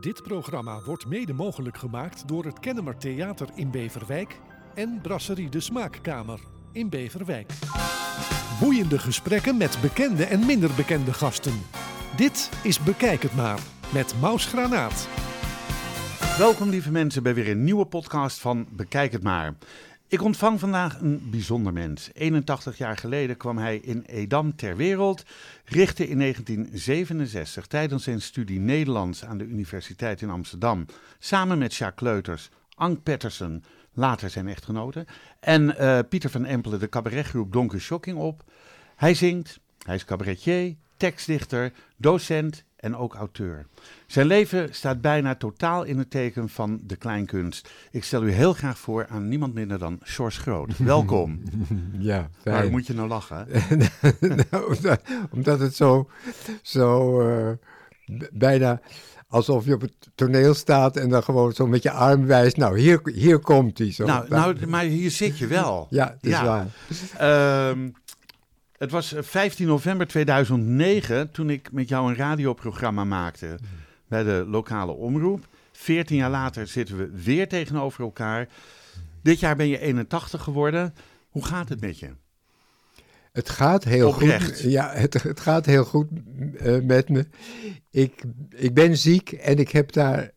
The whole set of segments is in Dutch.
Dit programma wordt mede mogelijk gemaakt door het Kennemer Theater in Beverwijk en Brasserie de Smaakkamer in Beverwijk. Boeiende gesprekken met bekende en minder bekende gasten. Dit is Bekijk het maar met Maus Granaat. Welkom lieve mensen bij weer een nieuwe podcast van Bekijk het maar. Ik ontvang vandaag een bijzonder mens. 81 jaar geleden kwam hij in Edam ter wereld, richtte in 1967 tijdens zijn studie Nederlands aan de Universiteit in Amsterdam samen met Jacques Kleuters, Ank Pettersen, later zijn echtgenote, en uh, Pieter van Empelen de cabaretgroep Donker Shocking op. Hij zingt, hij is cabaretier, tekstdichter, docent en ook auteur. Zijn leven staat bijna totaal in het teken van de kleinkunst. Ik stel u heel graag voor aan niemand minder dan Sjors Groot. Welkom. Ja, Waar fijn. moet je nou lachen? nou, omdat, het zo, zo eh, bijna alsof je op het toneel staat en dan gewoon zo met je arm wijst. Nou, hier, hier komt hij zo. Nou, nou, maar hier zit je wel. ja, het is ja. waar. Ehm, het was eh, 15 november 2009 toen ik met jou een radioprogramma maakte bij de lokale omroep. 14 jaar later zitten we weer tegenover elkaar. Dit jaar ben je 81 geworden. Hoe gaat het met je? Het gaat heel Oprecht. goed. Ja, het, het gaat heel goed eh, met me. Ik, ik ben ziek en ik heb daar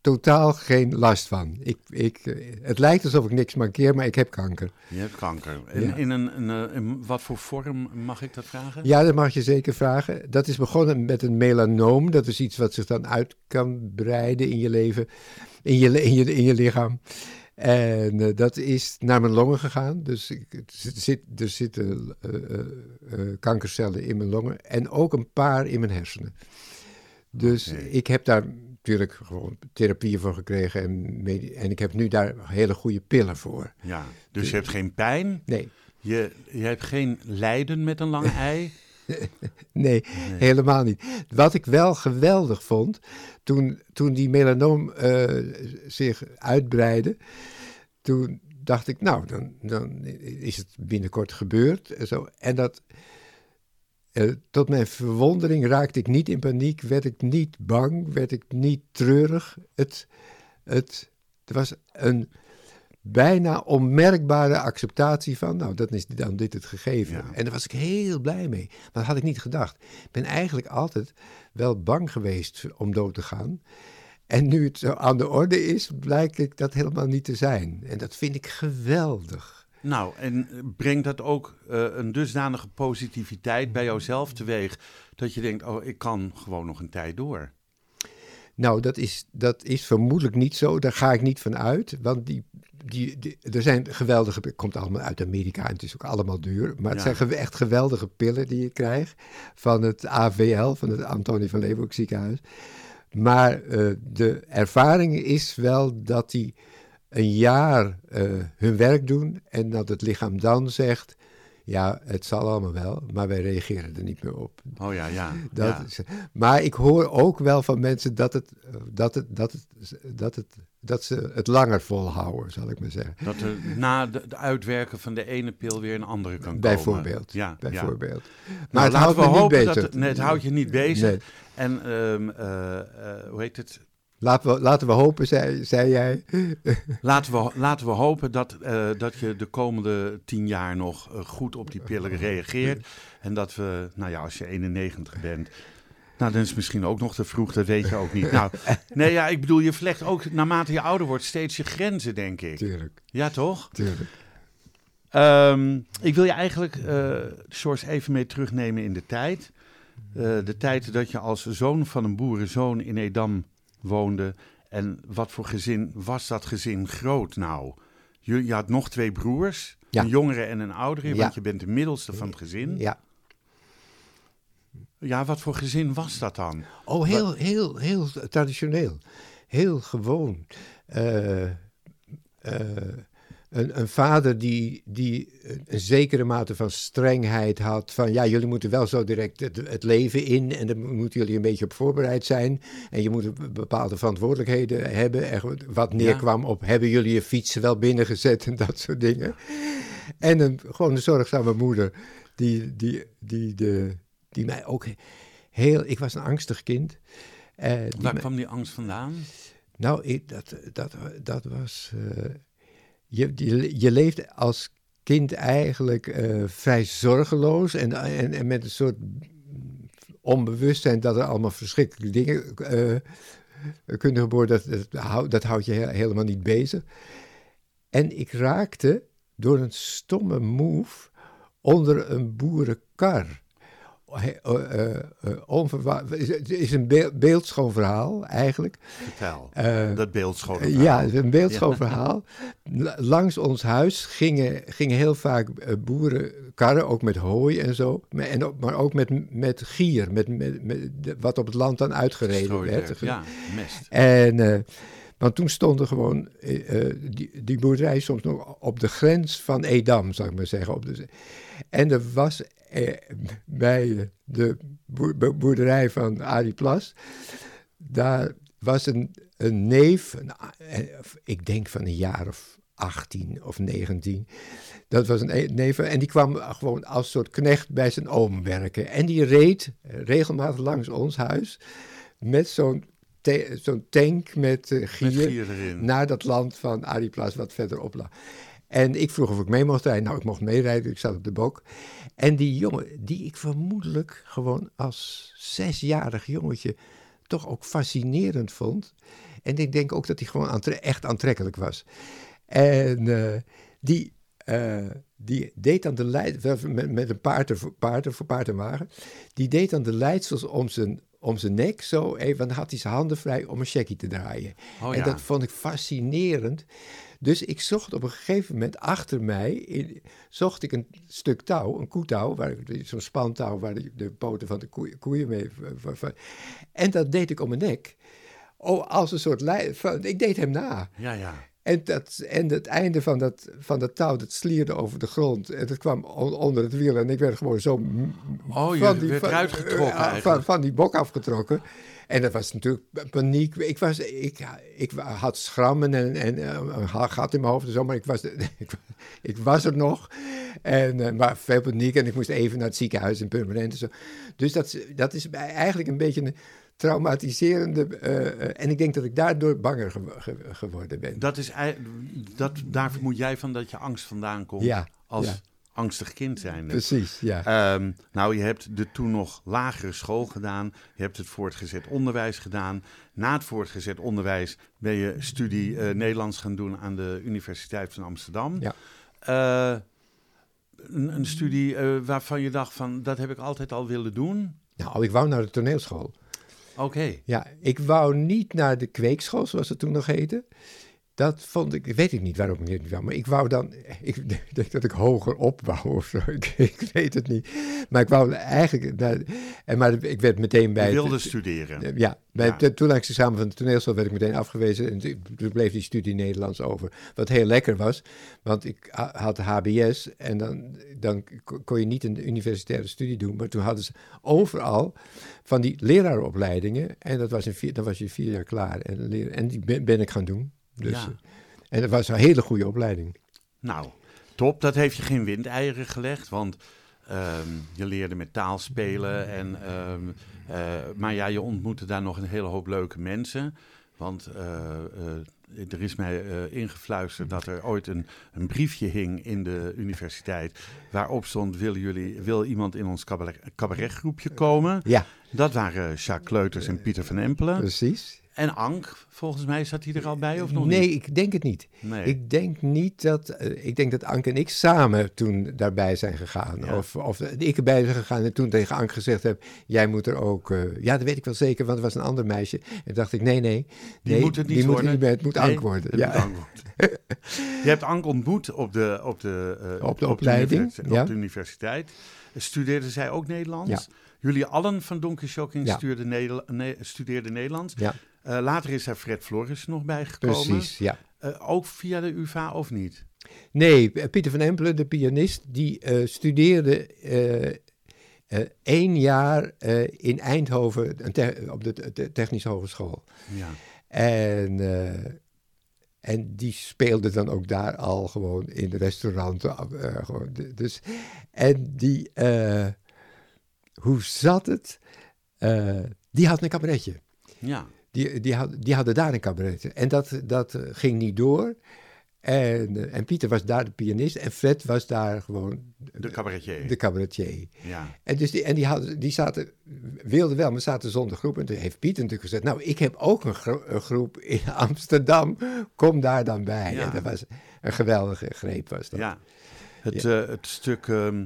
totaal geen last van. Ik, ik, eh, het lijkt alsof ik niks mankeer, maar ik heb kanker. Je hebt kanker. En Ja. in een, een, eh, in wat voor vorm mag ik dat vragen? Ja, dat mag je zeker vragen. Dat is begonnen met een melanoom. Dat is iets wat zich dan uit kan breiden in je leven, in je, in je, in je lichaam. En eh, dat is naar mijn longen gegaan. Dus ik, er zit, er zitten kankercellen in mijn longen en ook een paar in mijn hersenen. Dus ik heb daar natuurlijk gewoon therapieën voor gekregen en, en ik heb nu daar hele goede pillen voor. Ja, dus je hebt geen pijn. Nee, Je, je hebt geen lijden met een lange ei. Nee, helemaal niet. Wat ik wel geweldig vond, toen, toen die melanoom eh, zich uitbreidde, toen dacht ik, nou, dan, dan is het binnenkort gebeurd. En, zo. en dat, eh, tot mijn verwondering raakte ik niet in paniek, werd ik niet bang, werd ik niet treurig. Het, het, er was een bijna onmerkbare acceptatie van, nou, dat is dan dit het gegeven. Ja. En daar was ik heel blij mee. Maar dat had ik niet gedacht. Ik ben eigenlijk altijd wel bang geweest om dood te gaan. En nu het zo aan de orde is, blijkt ik dat helemaal niet te zijn. En dat vind ik geweldig. Nou, en brengt dat ook eh, een dusdanige positiviteit bij jouzelf teweeg dat je denkt, oh, ik kan gewoon nog een tijd door. Nou, dat is, dat is vermoedelijk niet zo. Daar ga ik niet van uit. Want die, die, die- er zijn geweldige... Het komt allemaal uit Amerika en het is ook allemaal duur. Maar het Ja. zijn echt geweldige pillen die je krijgt. Van het AVL, van het Antonie van Leeuwenhoek ziekenhuis. Maar eh, de ervaring is wel dat die een jaar eh, hun werk doen. En dat het lichaam dan zegt... Ja, het zal allemaal wel, maar wij reageren er niet meer op. Oh ja, ja. Dat ja. is, maar ik hoor ook wel van mensen dat, het, dat, het, dat, het, dat, het, dat ze het langer volhouden, zal ik maar zeggen. Dat er na de, de uitwerken van de ene pil weer een andere kan komen. Bijvoorbeeld. Ja, ja. bijvoorbeeld. Nou, Maar het houdt me niet bezig. Dat het, nee, het houdt je niet bezig. Nee. En ehm, eh, eh, hoe heet het? Laten, we, laten we hopen, zei, zei jij. Laten we, laten we hopen dat, eh, dat je de komende tien jaar nog eh, goed op die pillen reageert. En dat we, nou ja, als je 91 bent. Nou, dan is het misschien ook nog te vroeg, dat weet je ook niet. Nou, nee, ja, ik bedoel, je verlegt ook naarmate je ouder wordt steeds je grenzen, denk ik. Tuurlijk, Ja, toch? tuurlijk. Ehm, ik wil je eigenlijk, Sjors, even mee terugnemen in de tijd. De tijd dat je als zoon van een boerenzoon in Edam woonde. En wat voor gezin was dat gezin groot nou? Je, je had nog twee broers, Ja. een jongere en een oudere, Ja. want je bent de middelste van het gezin. Ja. Ja. wat voor gezin was dat dan? Oh, heel, heel, heel traditioneel. Heel gewoon. Eh, eh, een, een vader die, die een zekere mate van strengheid had. Van ja, jullie moeten wel zo direct het, het leven in. En daar moeten jullie een beetje op voorbereid zijn. En je moet be- bepaalde verantwoordelijkheden hebben. Wat neerkwam op hebben jullie je fietsen wel binnengezet en dat soort dingen. En een, gewoon een zorgzame moeder die, die, die, de, die mij ook heel... Ik was een angstig kind. Die Waar kwam die angst vandaan? Nou, ik, dat, dat, dat was. eh, je, je, leeft als kind eigenlijk eh, vrij zorgeloos en, en, en met een soort onbewustzijn dat er allemaal verschrikkelijke dingen eh, kunnen gebeuren. Dat, dat, hou- dat houdt je he- helemaal niet bezig. En ik raakte door een stomme move onder een boerenkar. Eh, eh, eh, onverwa- Het is een beel- beeldschoon verhaal eigenlijk. Vertel. Dat beeldschoon. Eh, Ja, het is een beeldschoon verhaal. La- Langs ons huis gingen, gingen heel vaak eh, boerenkarren, ook met hooi en zo. Maar, en, ook- maar ook met, met gier, met, met, wat op het land dan uitgereden werd. Ja, mest. En, want toen stonden gewoon die, die boerderij soms nog op de grens van Edam, zou ik maar zeggen. Op de, en er was bij de boer- bo- boerderij van Arie Plas, daar was een, een neef, een, eh, ik denk van een jaar of 18 of 19. Dat was een e- neef en die kwam gewoon als soort knecht bij zijn oom werken. En die reed regelmatig langs ons huis met zo'n tank met eh, Met gier naar dat land van Ariplas wat verderop lag. En ik vroeg of ik mee mocht rijden. Nou, ik mocht meerijden, ik zat op de bok. En die jongen, die ik vermoedelijk gewoon als zesjarig jongetje toch ook fascinerend vond. En ik denk ook dat hij gewoon aantre- echt aantrekkelijk was. En eh, die, eh, die deed dan de leid met, met een paard, voor paard, voor paard en wagen. Die deed dan de leidsels om zijn, om zijn nek zo even. Dan had hij zijn handen vrij om een checkie te draaien. Oh en ja. dat vond ik fascinerend. Dus ik zocht op een gegeven moment achter mij, in, zocht ik een stuk touw, een koetouw, waar, zo'n spantouw waar de, de poten van de koeien, koeien mee... van- van- en dat deed ik om mijn nek. Oh, als een soort van, ik deed hem na. Ja, ja. En, dat, en het einde van dat, van dat touw, dat slierde over de grond. En dat kwam on- onder het wiel. En ik werd gewoon zo... Oh, je van die, werd van, eruit getrokken eh, van, eigenlijk. van die bok afgetrokken. En dat was natuurlijk paniek. Ik, was, ik, ik had schrammen en, en eh, een gat in mijn hoofd en zo, maar ik was, ik, ik was er nog. En, eh, maar veel paniek en ik moest even naar het ziekenhuis in Purmerend en zo. Dus dat, is- dat is eigenlijk een beetje een traumatiserende... eh, en ik denk dat ik daardoor banger ge- ge- geworden ben. Dat is, dat, daar vermoed jij van dat je angst vandaan komt Ja, als ja. Angstig kind zijn. Precies, ja. Ehm, nou, je hebt de toen nog lagere school gedaan. Je hebt het voortgezet onderwijs gedaan. Na het voortgezet onderwijs ben je studie eh, Nederlands gaan doen aan de Universiteit van Amsterdam. Ja. Eh, een, een studie eh, waarvan je dacht van, dat heb ik altijd al willen doen. Nou, ik wou naar de toneelschool. Oké. Ja, ik wou niet naar de kweekschool, zoals het toen nog heette. Dat vond ik, weet ik niet waarom ik niet wou, maar ik wou dan, ik denk dat ik hoger op wou of zo, ik, ik weet het niet. Maar ik wou eigenlijk, naar, en maar ik werd meteen bij... Je het- wilde studeren. ja, bij Ja. het toelatingsexamen van de toneelschool werd ik meteen afgewezen. En toen bleef die studie Nederlands over. Wat heel lekker was, want ik ha- had HBS en dan, dan ko- kon je niet een universitaire studie doen. Maar toen hadden ze overal van die leraaropleidingen. En dat was in vier, dan was je vier jaar klaar. En, en die ben ik gaan doen. Dus, Ja. eh, En dat was een hele goede opleiding. Nou, top. Dat heeft je geen windeieren gelegd, want ehm, je leerde met taal spelen. En, ehm, eh, maar ja, je ontmoette daar nog een hele hoop leuke mensen. Want eh, er is mij eh, ingefluisterd dat er ooit een, een briefje hing in de universiteit. Waarop stond: wil, jullie, wil iemand in ons cabaret, cabaretgroepje komen? Ja, Dat waren Jacques Kleuters en Pieter van Empelen. precies. En Ank, volgens mij zat hij er al bij of nog nee, niet? ik denk het niet. Nee. Ik denk niet dat. eh, ik denk dat Anke en ik samen toen daarbij zijn gegaan. Ja. Of, of ik erbij ben gegaan en toen tegen Anke gezegd heb: Jij moet er ook. eh, ja, dat weet ik wel zeker, want het was een ander meisje. En dacht ik: Nee, nee. Die nee, moet het niet die worden. Moet niet meer, het moet Nee, Anke worden. het Ja. moet Ank worden. Je hebt Ank ontmoet op de, op de, eh, Op de opleiding, universiteit- ja. op de universiteit. Studeerde zij ook Nederlands? Ja. Jullie allen van Donker Shocking Ja. studeerden Nederlands. Ja, Eh, later is daar Fred Floris nog bijgekomen. precies. Ja. Eh, ook via de UvA of niet? Nee, eh, Pieter van Empelen, de pianist, die studeerde één jaar in Eindhoven op de te- Technische Hogeschool. Ja. En, en die speelde dan ook daar al gewoon in restauranten. gewoon, dus, en die, hoe zat het? Die had een cabaretje. Ja. Die, die, had, die hadden daar een cabaret. En dat, dat ging niet door. En, eh, en Pieter was daar de pianist en Fred was daar gewoon De cabaretier. de cabaretier. Ja. En, dus die, en die, hadden, die zaten, wilden wel, maar zaten zonder groep. En toen heeft Pieter natuurlijk gezegd, nou, ik heb ook een, gro- een groep in Amsterdam, kom daar dan bij. Ja. En dat was een geweldige greep was dat. ja. Het, eh, het stuk ehm,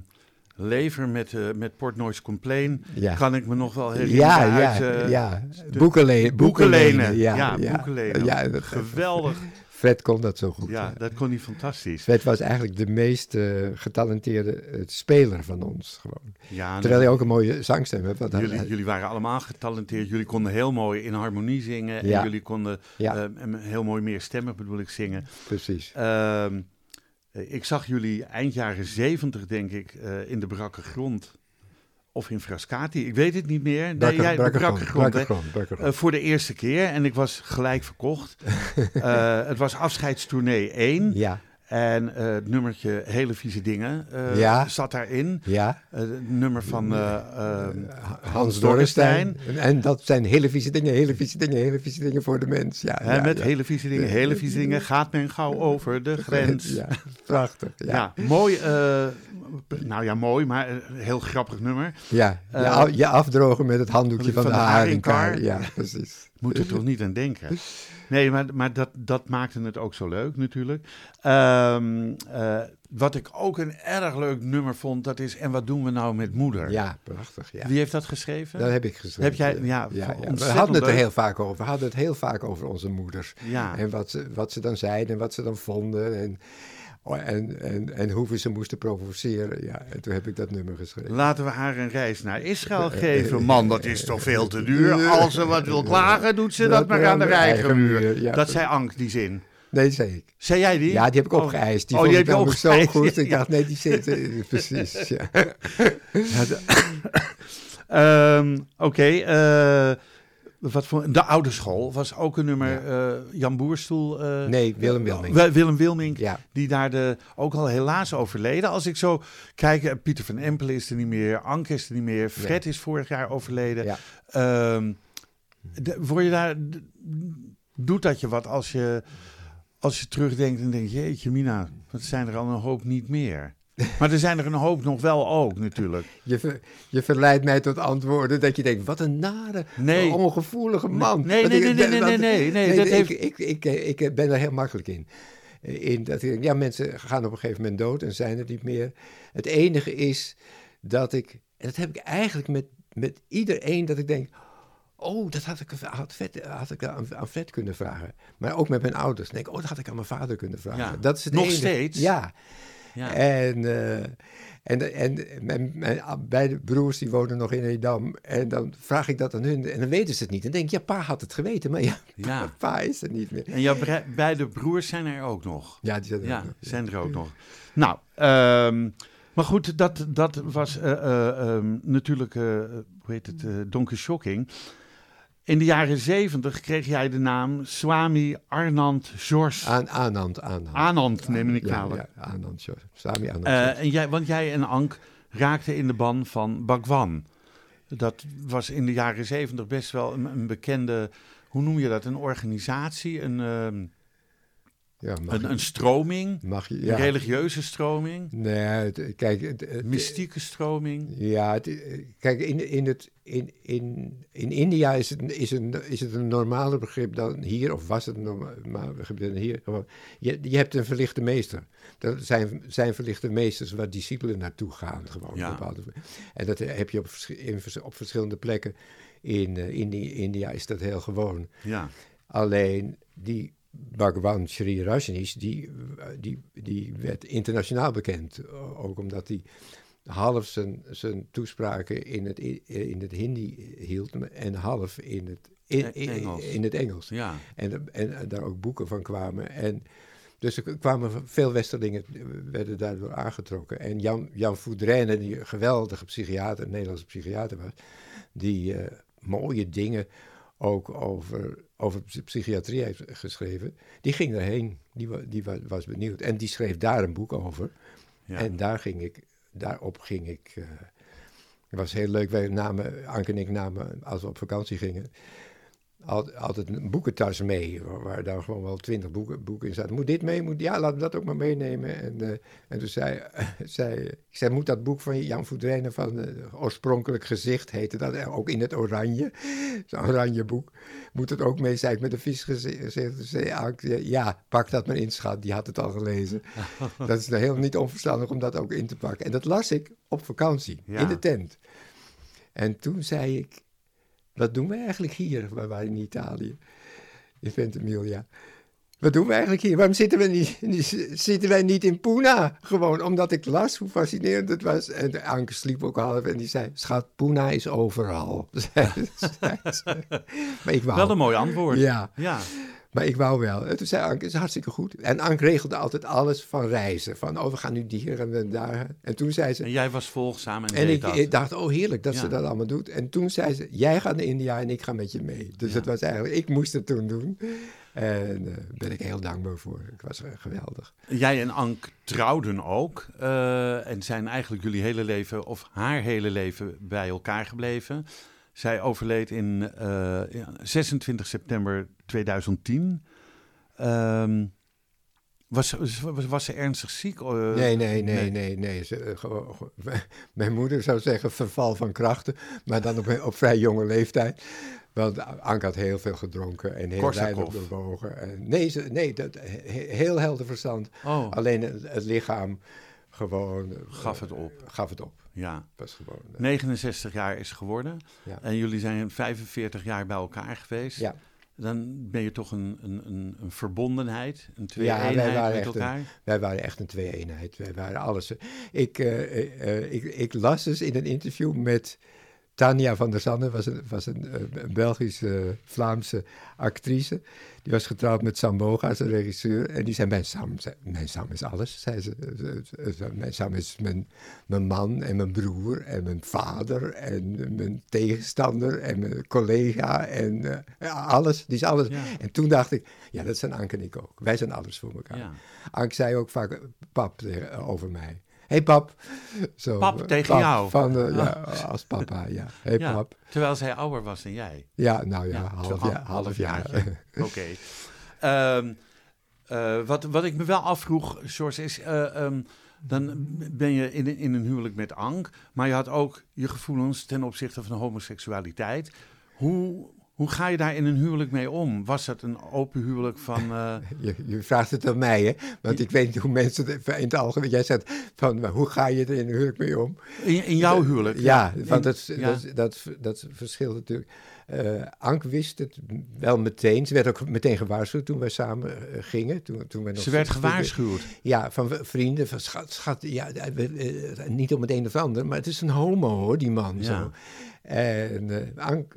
lever met, eh met Portnoy's Complain Ja. kan ik me nog wel herinneren. Ja, ja, uit, eh, ja. de- Boeken, le- Boeken lenen. Ja, Ja, ja. boeken lenen. Ja, dat- Geweldig. Fred kon dat zo goed. Ja, dat kon hij fantastisch. Fred was eigenlijk de meest eh, getalenteerde eh, speler van ons. Gewoon. Ja, Terwijl hij ook een mooie zangstem heeft. hij- jullie, jullie waren allemaal getalenteerd. Jullie konden heel mooi in harmonie zingen. En jullie konden eh, heel mooi meerstemmig bedoel ik zingen. Precies. Ehm, eh, ik zag jullie eind jaren zeventig, denk ik, eh, in de brakke grond. Of in Frascati. Ik weet het niet meer. Nee, Brakke- jij, de brakke brakke grond, grond, Eh, voor de eerste keer. En ik was gelijk verkocht. Eh, het was afscheidstournee 1. Ja, En eh, het nummertje Hele Vieze Dingen eh, Ja. zat daarin. ja. Eh, het nummer van eh, eh, Hans Dorrestein. En, dat zijn hele vieze dingen, hele vieze dingen, hele vieze dingen voor de mens. Ja, ja, met ja. hele vieze dingen, hele vieze dingen gaat men gauw over de grens. Ja, prachtig. Ja, Ja, ja. mooi. nou ja, mooi, maar een heel grappig nummer. Je, af- je afdrogen met het handdoekje van van, de de haringkar. Ja, precies. Moet er toch niet aan denken. Nee, maar, maar dat, dat maakte het ook zo leuk natuurlijk. Ehm, eh, wat ik ook een erg leuk nummer vond, dat is En wat doen we nou met moeder? Ja, prachtig. Ja. Wie heeft dat geschreven? Dat heb ik geschreven. Heb jij- ja, ja, ja. We hadden het er heel vaak over. We hadden het heel vaak over onze moeders. Ja. En wat ze, wat ze dan zeiden en wat ze dan vonden. En, en, en, en hoe we ze moesten provoceren. Ja, en toen heb ik dat nummer geschreven. Laten we haar een reis naar Israël geven. Man, dat is toch veel te duur. Als ze wat wil klagen, doet ze dat maar aan de eigen muur. ja. Dat zei Ank, die zin. Nee, zei ik. Zei jij die? Ja, die heb ik Oh. opgeëist. Die Oh, vond die ik heb je namelijk zo goed. ja, Ik dacht, nee, die zit... eh, Precies, ja. Ehm, Oké, eh, wat voor de oude school was ook een nummer. eh, Jan Boerstoel. eh, Nee, Willem Wilming. Wi- Willem Wilming, Ja. die daar de, ook al helaas overleden. Als ik zo kijk, eh, Pieter van Empelen is er niet meer, Anke is er niet meer, Fred is vorig jaar overleden. Ja. Ehm, de- word je daar, doet dat je wat als je, als je terugdenkt en denkt, jeetje Mina, wat zijn er al een hoop niet meer. Maar er zijn er een hoop nog wel ook natuurlijk. Je, ver- je verleidt mij tot antwoorden dat je denkt, wat een nare, Nee. ongevoelige man. Nee, nee, nee, nee, nee, want- nee, nee, dat ik, heeft- ik, ik, ik, ik ben er heel makkelijk in. in dat ik, denk, ja, mensen gaan op een gegeven moment dood en zijn er niet meer. Het enige is dat ik, en dat heb ik eigenlijk met, met iedereen, dat ik denk, oh, dat had ik, had vet, had ik aan, aan Fred kunnen vragen. Maar ook met mijn ouders. denk ik, oh, dat had ik aan mijn vader kunnen vragen. Ja. Dat is het Nog enige. steeds? Ja. Ja. En, eh, en, en mijn, mijn beide broers die wonen nog in Edam. En dan vraag ik dat aan hun en dan weten ze het niet. En denk ik, ja, pa had het geweten, maar ja, Ja. pa is er niet meer. En jouw beide broers zijn er ook nog. Ja, die zat er Ja, ook nog. zijn er ook nog. Nou, ehm, maar goed, dat, dat was eh, eh, ehm, natuurlijk, hoe heet het, Donkey Shocking. In de jaren zeventig kreeg jij de naam Swami Arnand George Aan, Anand, Anand. Anand, neem me niet Ja, Anand, George. Sami Anand. Eh, George. en jij, want jij en Ank raakten in de ban van Bhagwan. Dat was in de jaren zeventig best wel een, een bekende, hoe noem je dat, een organisatie, een, ehm, ja, een, je- een stroming, mag je, een religieuze stroming, Nee, het- kijk, het, het- mystieke stroming. Ja, eh, kijk, in, in, het, in, in, in India is het, is, een, is het een normaler begrip dan hier, of was het een normaal begrip dan hier. Je, je hebt een verlichte meester. Dat zijn, zijn verlichte meesters waar discipelen naartoe gaan. Gewoon, Ja. bepaalde, en dat heb je op, in, op verschillende plekken. In eh, Indi- India is dat heel gewoon. Ja, Alleen die Bhagwan Sri Rajneesh, die, die, die werd internationaal bekend. Ook omdat hij half zijn, zijn toespraken in het, in het Hindi hield en half in het, in, in, Engels. in het Engels. ja, En, en daar ook boeken van kwamen. En dus er kwamen veel Westerlingen, werden daardoor aangetrokken. En Jan, Jan Voudrenne, die een geweldige psychiater, een Nederlandse psychiater was, die eh, mooie dingen ook over, over psy- psychiatrie heeft geschreven, die ging erheen. Die, die wa- was benieuwd. En die schreef daar een boek over. ja. En daar ging ik, daarop ging ik. eh, het was heel leuk. Wij namen, Anke en ik namen, als we op vakantie gingen, altijd een boekentas mee, waar, daar gewoon wel twintig boeken, boeken in zaten. Moet dit mee? Moet, ja, laten we dat ook maar meenemen. En, eh, en toen zei, zei ik, zei, moet dat boek van Jan Voudrenen van eh, Oorspronkelijk Gezicht heette dat, eh, ook in het oranje, zo'n oranje boek. Moet het ook mee, ik met een vies gezicht. Zei ja, pak dat maar in, schat, die had het al gelezen. dat is nou heel niet onverstandig om dat ook in te pakken. En dat las ik op vakantie, Ja. in de tent. En toen zei ik, wat doen we eigenlijk hier? We waren in Italië, in Ventimiglia. Wat doen we eigenlijk hier? Waarom zitten, we niet, zitten wij niet in Puna? Gewoon omdat ik las hoe fascinerend het was. En Anke sliep ook half en die zei, schat, Puna is overal. maar ik wou, Wel een mooi antwoord. Ja. ja. Maar ik wou wel. En toen zei Anke, is hartstikke goed. En Anke regelde altijd alles van reizen. Van, oh, we gaan nu hier en we daar. En toen zei ze, En jij was volgzaam en, en ik, dat. dacht, oh heerlijk dat ze dat allemaal doet. En toen zei ze, jij gaat naar India en ik ga met je mee. Dus Ja. het was eigenlijk, ik moest het toen doen. En daar ben ik heel dankbaar voor. Ik was eh, geweldig. Jij en Ank trouwden ook. eh, en zijn eigenlijk jullie hele leven, of haar hele leven, bij elkaar gebleven. Zij overleed in eh, ja, 26 september 2010. Ehm, was, was, was ze ernstig ziek? Eh, nee, nee, nee, nee, nee. Ze, eh, gewoon, mijn moeder zou zeggen verval van krachten, maar dan op, op vrij jonge leeftijd. Want Anke had heel veel gedronken en heel weinig bewogen. En nee, ze, nee dat, he- heel helder verstand. Oh, Alleen het, het lichaam gewoon... eh, Gaf het op. Gaf het op. ja. Was gewoon... eh, 69 jaar is geworden. Ja. En jullie zijn 45 jaar bij elkaar geweest. ja. Dan ben je toch een, een, een, een verbondenheid, een twee-eenheid met elkaar. Wij waren echt een twee-eenheid. Wij waren alles. Ik, eh, eh, eh, ik, ik las dus in een interview met Tanja van der Zanne, was een, was een, eh, een Belgische, Vlaamse actrice. Die was getrouwd met Sam een regisseur. En die zei, mijn Sam, mijn Sam is alles, zei ze. Mijn Sam is mijn, mijn man en mijn broer en mijn vader en mijn tegenstander en mijn collega en eh, alles. Die is alles. Ja. En toen dacht ik, ja, dat zijn Anke en ik ook. Wij zijn alles voor elkaar. Ja. Ank zei ook vaak pap eh, over mij. Hey, pap. Zo, Pap eh, tegen jou? Van, eh, ja, als papa, ja. hey, Ja, pap. Terwijl zij ouder was dan jij. Ja, nou ja, Ja, half, half half jaar. Oké. Ehm, eh, wat, wat ik me wel afvroeg, George, is... eh, ehm, dan ben je in, een- in een huwelijk met Ank, maar je had ook je gevoelens ten opzichte van de homoseksualiteit. Hoe, hoe ga je daar in een huwelijk mee om? Was het een open huwelijk van... eh, Je, je vraagt het aan mij, hè? Want ik weet niet hoe mensen het in het algemeen... Jij zegt van, maar hoe ga je er in een huwelijk mee om? in, in jouw huwelijk? Ja, want dat, ja. dat, dat, dat verschilt natuurlijk. Eh Ank wist het wel meteen. Ze werd ook meteen gewaarschuwd toen wij samen eh, gingen. Toen, toen wij nog Ze werd gewaarschuwd. Ja, van vrienden, van schat, schat ja, eh, we- niet om het een of ander, maar het is een homo hoor, die man. Ja. Zo. En Ank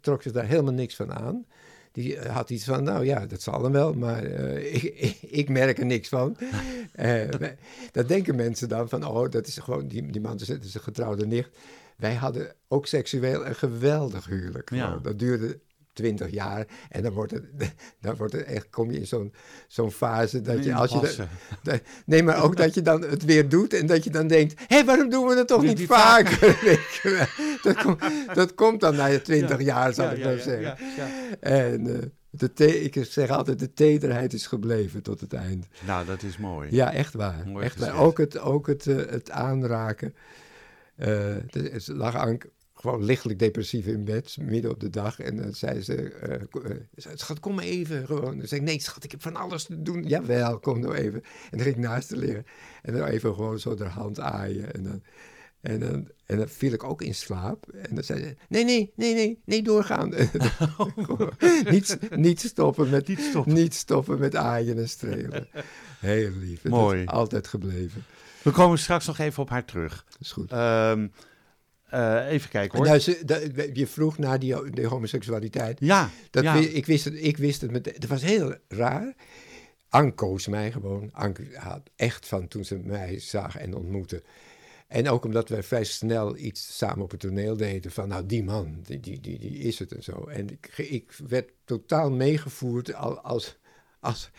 trok zich daar helemaal niks van aan. Die had iets van, nou ja, dat zal dan wel, maar ik, ik, ik merk er niks van. Wij- dat denken mensen dan van, oh, dat is gewoon, die, die man is, is een getrouwde nicht. Wij hadden ook seksueel een geweldig huwelijk. Ja. Dat duurde twintig jaar en dan wordt het, dan wordt het echt, kom je in zo'n zo'n fase dat je, als je, dat- Nee, maar ook dat je dan het weer doet en dat je dan denkt: hé, waarom doen we dat toch Niet- vaker? Dat, komt, dat komt dan na je twintig jaar, zal Ja, ik ja, maar ja, zeggen. ja, ja. En eh, de te- ik zeg altijd: de tederheid is gebleven tot het eind. Nou, dat is mooi. Ja, echt waar. Mooi echt waar. Ook het, ook het, eh, het aanraken. Eh, ze lag gewoon lichtelijk depressief in bed, midden op de dag. En dan zei ze, zei, schat, kom maar even. Gewoon. Dan zei ik, nee schat, ik heb van alles te doen. Jawel, kom nou even. En dan ging ik naast haar liggen. En dan even gewoon zo de hand aaien. En dan, en, dan, en dan viel ik ook in slaap. En dan zei ze, nee, nee, nee, nee, nee, doorgaan. Niet, niet, stoppen met, Niet stoppen. niet stoppen met aaien en strelen. Heel lief. Mooi. is altijd gebleven. We komen straks nog even op haar terug. Dat is goed. Ehm, eh, even kijken hoor. Nou, dat- je vroeg naar die, die homoseksualiteit. ja, Dat ja. ik, wist het, ik wist het meteen. Het was heel raar. Ank koos mij gewoon. Ank had echt van toen ze mij zag en ontmoette. En ook omdat wij vrij snel iets samen op het toneel deden. Van nou, die man, die, die, die, die is het en zo. En ik, ik werd totaal meegevoerd al- als, als,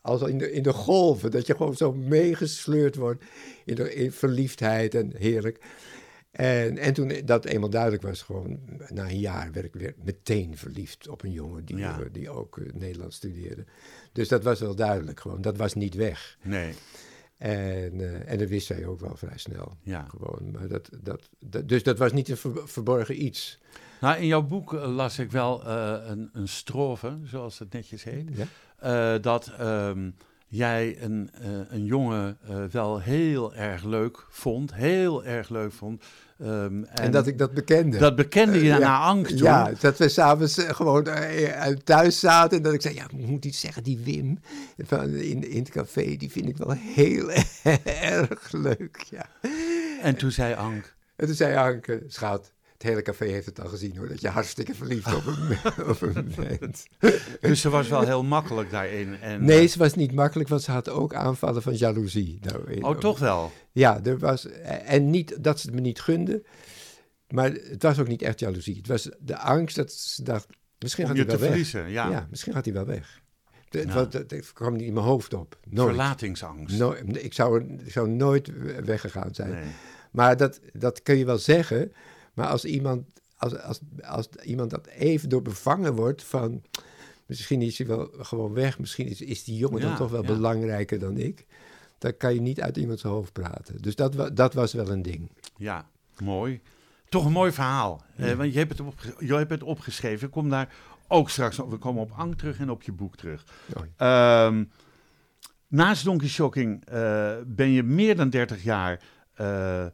als, in, de, in de golven. Dat je gewoon zo meegesleurd wordt in, de, in verliefdheid en heerlijk. En, en toen dat eenmaal duidelijk was, gewoon na een jaar werd ik weer meteen verliefd op een jongen die, Ja. eh, die ook eh, Nederlands studeerde. Dus dat was wel duidelijk gewoon, dat was niet weg. Nee, En, eh, en dat wist zij ook wel vrij snel. ja. Gewoon, maar dat, dat, dat, dus dat was niet een ver- verborgen iets. Nou, in jouw boek las ik wel een, een strofe, zoals het netjes heet. Ja? Eh, dat ehm, jij een, eh, een jongen eh, wel heel erg leuk vond. Heel erg leuk vond. Ehm, En, dat ik dat bekende. dat bekende je Eh, ja. naar angst. Ja, dat we s'avonds eh, gewoon thuis zaten en dat ik zei, ja, ik moet iets zeggen, die Wim van, in, in het café, die vind ik wel heel erg leuk, ja. En toen zei Ank, En toen zei Anke, schat, het hele café heeft het al gezien hoor, dat je hartstikke verliefd op hem, op hem bent. dus ze was wel heel makkelijk daarin. En, Nee, ze was niet makkelijk, want ze had ook aanvallen van jaloezie. Nou, in- Oh, toch wel? Ja, er was, en niet dat ze het me niet gunde, maar het was ook niet echt jaloezie. Het was de angst dat ze dacht, misschien Om gaat hij wel weg. verliezen, ja. Ja. misschien gaat hij wel weg. Het, dat kwam niet in mijn hoofd op. Nooit. Verlatingsangst. Nooit. ik, zou, ik zou nooit weggegaan zijn. Nee. Maar dat, dat kun je wel zeggen. Maar als iemand, als, als, als iemand dat even door bevangen wordt van... Misschien is hij wel gewoon weg. Misschien is, is die jongen Ja, dan toch wel ja. belangrijker dan ik. Dan kan je niet uit iemands hoofd praten. Dus dat, dat was wel een ding. Ja, mooi. Toch een mooi verhaal. Eh, want je hebt, het opge- je hebt het opgeschreven. Ik kom daar ook straks op. We komen op Ank terug en op je boek terug. Ehm, naast Donkey Shocking eh, ben je meer dan 30 jaar eh,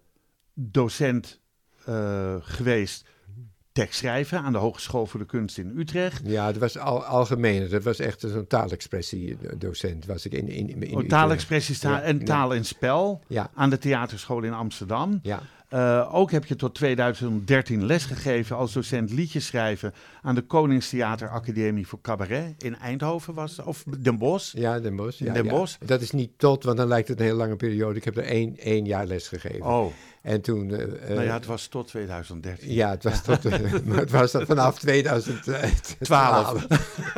docent eh, geweest tekstschrijven aan de Hogeschool voor de Kunst in Utrecht. Ja, dat was al, algemeen. Dat was echt zo'n taalexpressie-docent. Was ik in, in, in, in Oh, taalexpressies taal- Ja, en ja. taal en spel Ja, aan de Theaterschool in Amsterdam. ja. Eh, ook heb je tot 2013 lesgegeven als docent liedjes schrijven aan de Koningstheater Academie voor Cabaret in Eindhoven was of Den Bosch. Ja, Den Bosch. Ja, Den ja. Bosch. Dat is niet tot, want dan lijkt het een hele lange periode. Ik heb er één, één jaar les gegeven. Oh, En toen... eh, eh, nou ja, het was tot 2013. ja, het was, tot, maar het was dan vanaf 2012.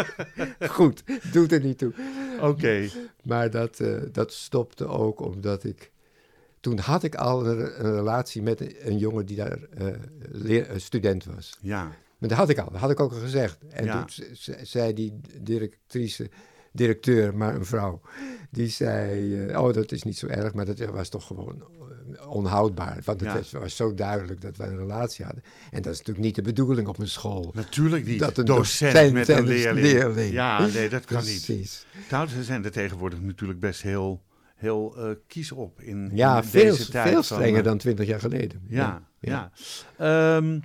Goed, doet er niet toe. Oké, Maar dat, eh, dat stopte ook omdat ik... Toen had ik al een, relatie met een, jongen die daar eh, leer, eh, student was. ja. Maar dat had ik al, dat had ik ook al gezegd. En Ja. toen ze- ze- zei die directrice, directeur, maar een vrouw, die zei, eh, oh dat is niet zo erg, maar dat was toch gewoon eh, onhoudbaar. Want het Ja. was, was zo duidelijk dat wij een relatie hadden. En dat is natuurlijk niet de bedoeling op een school. Natuurlijk niet. Dat een docent, docent met en een leerling. leerling. Ja, nee, dat kan niet. Trouwens, ze zijn er tegenwoordig natuurlijk best heel, heel eh, kies op in, Ja, in veel, deze tijd. veel strenger eh, dan twintig jaar geleden. Ja, ja. Ehm,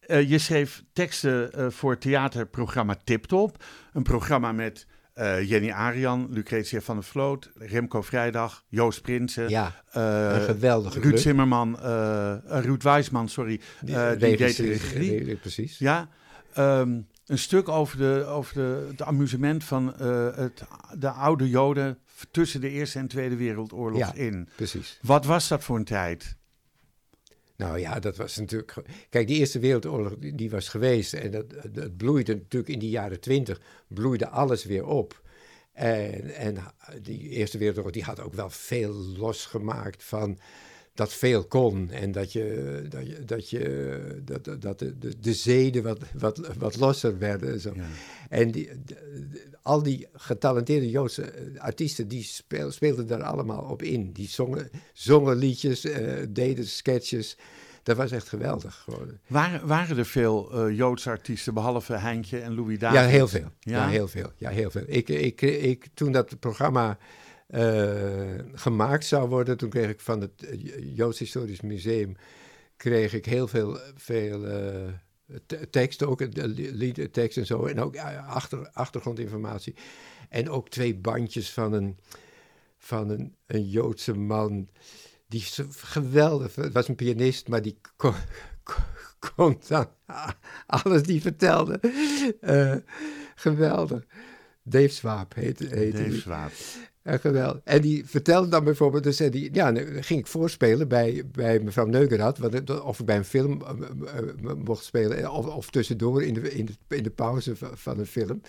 eh, je schreef teksten voor het theaterprogramma Tiptop. Een programma met eh, Jenny Arian, Lucretia van der Vloot, Remco Vrijdag, Joost Prinsen, Ja, eh, een geweldige Ruud club. Zimmerman, eh Ruud Wijsman, sorry, Die die deed de regisseur- regie. re- Precies. Ja, ehm, een stuk over, de, over de, het amusement van het, de oude Joden tussen de Eerste en Tweede Wereldoorlog Ja. in. Precies. Wat was dat voor een tijd? Nou ja, dat was natuurlijk. Kijk, die Eerste Wereldoorlog die, was geweest. En dat, dat bloeide natuurlijk in die jaren twintig. bloeide alles weer op. En, en die Eerste Wereldoorlog die had ook wel veel losgemaakt van. Dat veel kon. En dat je. dat, je, dat, je, dat, dat- de, de, de zeden wat, wat, wat losser werden. En, zo. Ja. en die, de- al die getalenteerde Joodse eh, artiesten. die speel- speelden daar allemaal op in. Die zongen, zongen liedjes, eh, deden sketches. Dat was echt geweldig. Gewoon. Waren, waren er veel eh, Joodse artiesten, behalve Heintje en Louis David? Ja, heel veel. Ja? Ja, heel veel. Ja, heel veel. Ik, ik, ik, toen dat programma gemaakt zou worden, toen kreeg ik van het eh, Joods Historisch Museum kreeg ik heel veel, veel eh, te- tekst, ook eh, lied, tekst en zo, en ook eh, achter, achtergrondinformatie. En ook twee bandjes van een, van een, een Joodse man. Die geweldig, het was een pianist, maar die kon, kon, dan alles die vertelde. Eh, geweldig. Dave Swaap heette, heette Dave. Swaap. Ja, geweldig. En die vertelde dan bijvoorbeeld, dus die, ja, dan ging ik voorspelen bij, bij mevrouw Neugerad, of ik bij een film eh, eh, eh, mocht spelen, eh, of, of tussendoor in de, in, de, pauze van, van een film.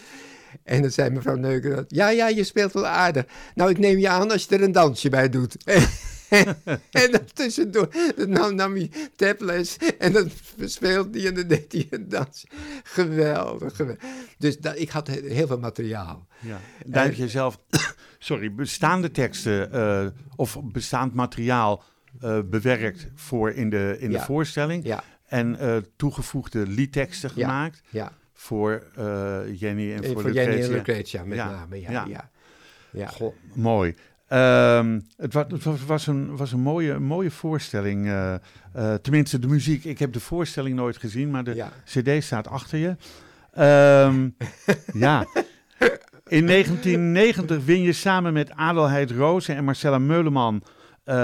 En dan zei mevrouw Neugerad, ja, ja, je speelt wel aardig. Nou, ik neem je aan als je er een dansje bij doet. en dan tussendoor dan nam, nam hij taples en dan speelde hij en dan deed hij een dans. Geweldig, geweldig. Dus dat, ik had he- heel veel materiaal. Ja. Daar heb je zelf, sorry, bestaande teksten eh, of bestaand materiaal eh, bewerkt voor in de, in de voorstelling. Ja, En eh, toegevoegde liedteksten Ja. gemaakt voor Jenny en En voor, voor Jenny en Lucretia. Met name. Ja, ja. ja. ja. Goh, mooi. Ehm, het, wa- het was, was een, was een mooie, een mooie voorstelling. eh, eh, tenminste, de muziek. Ik heb de voorstelling nooit gezien, maar de Ja. CD staat achter je. Ehm, ja. In 1990 win je samen met Adelheid Rozen en Marcella Meuleman eh,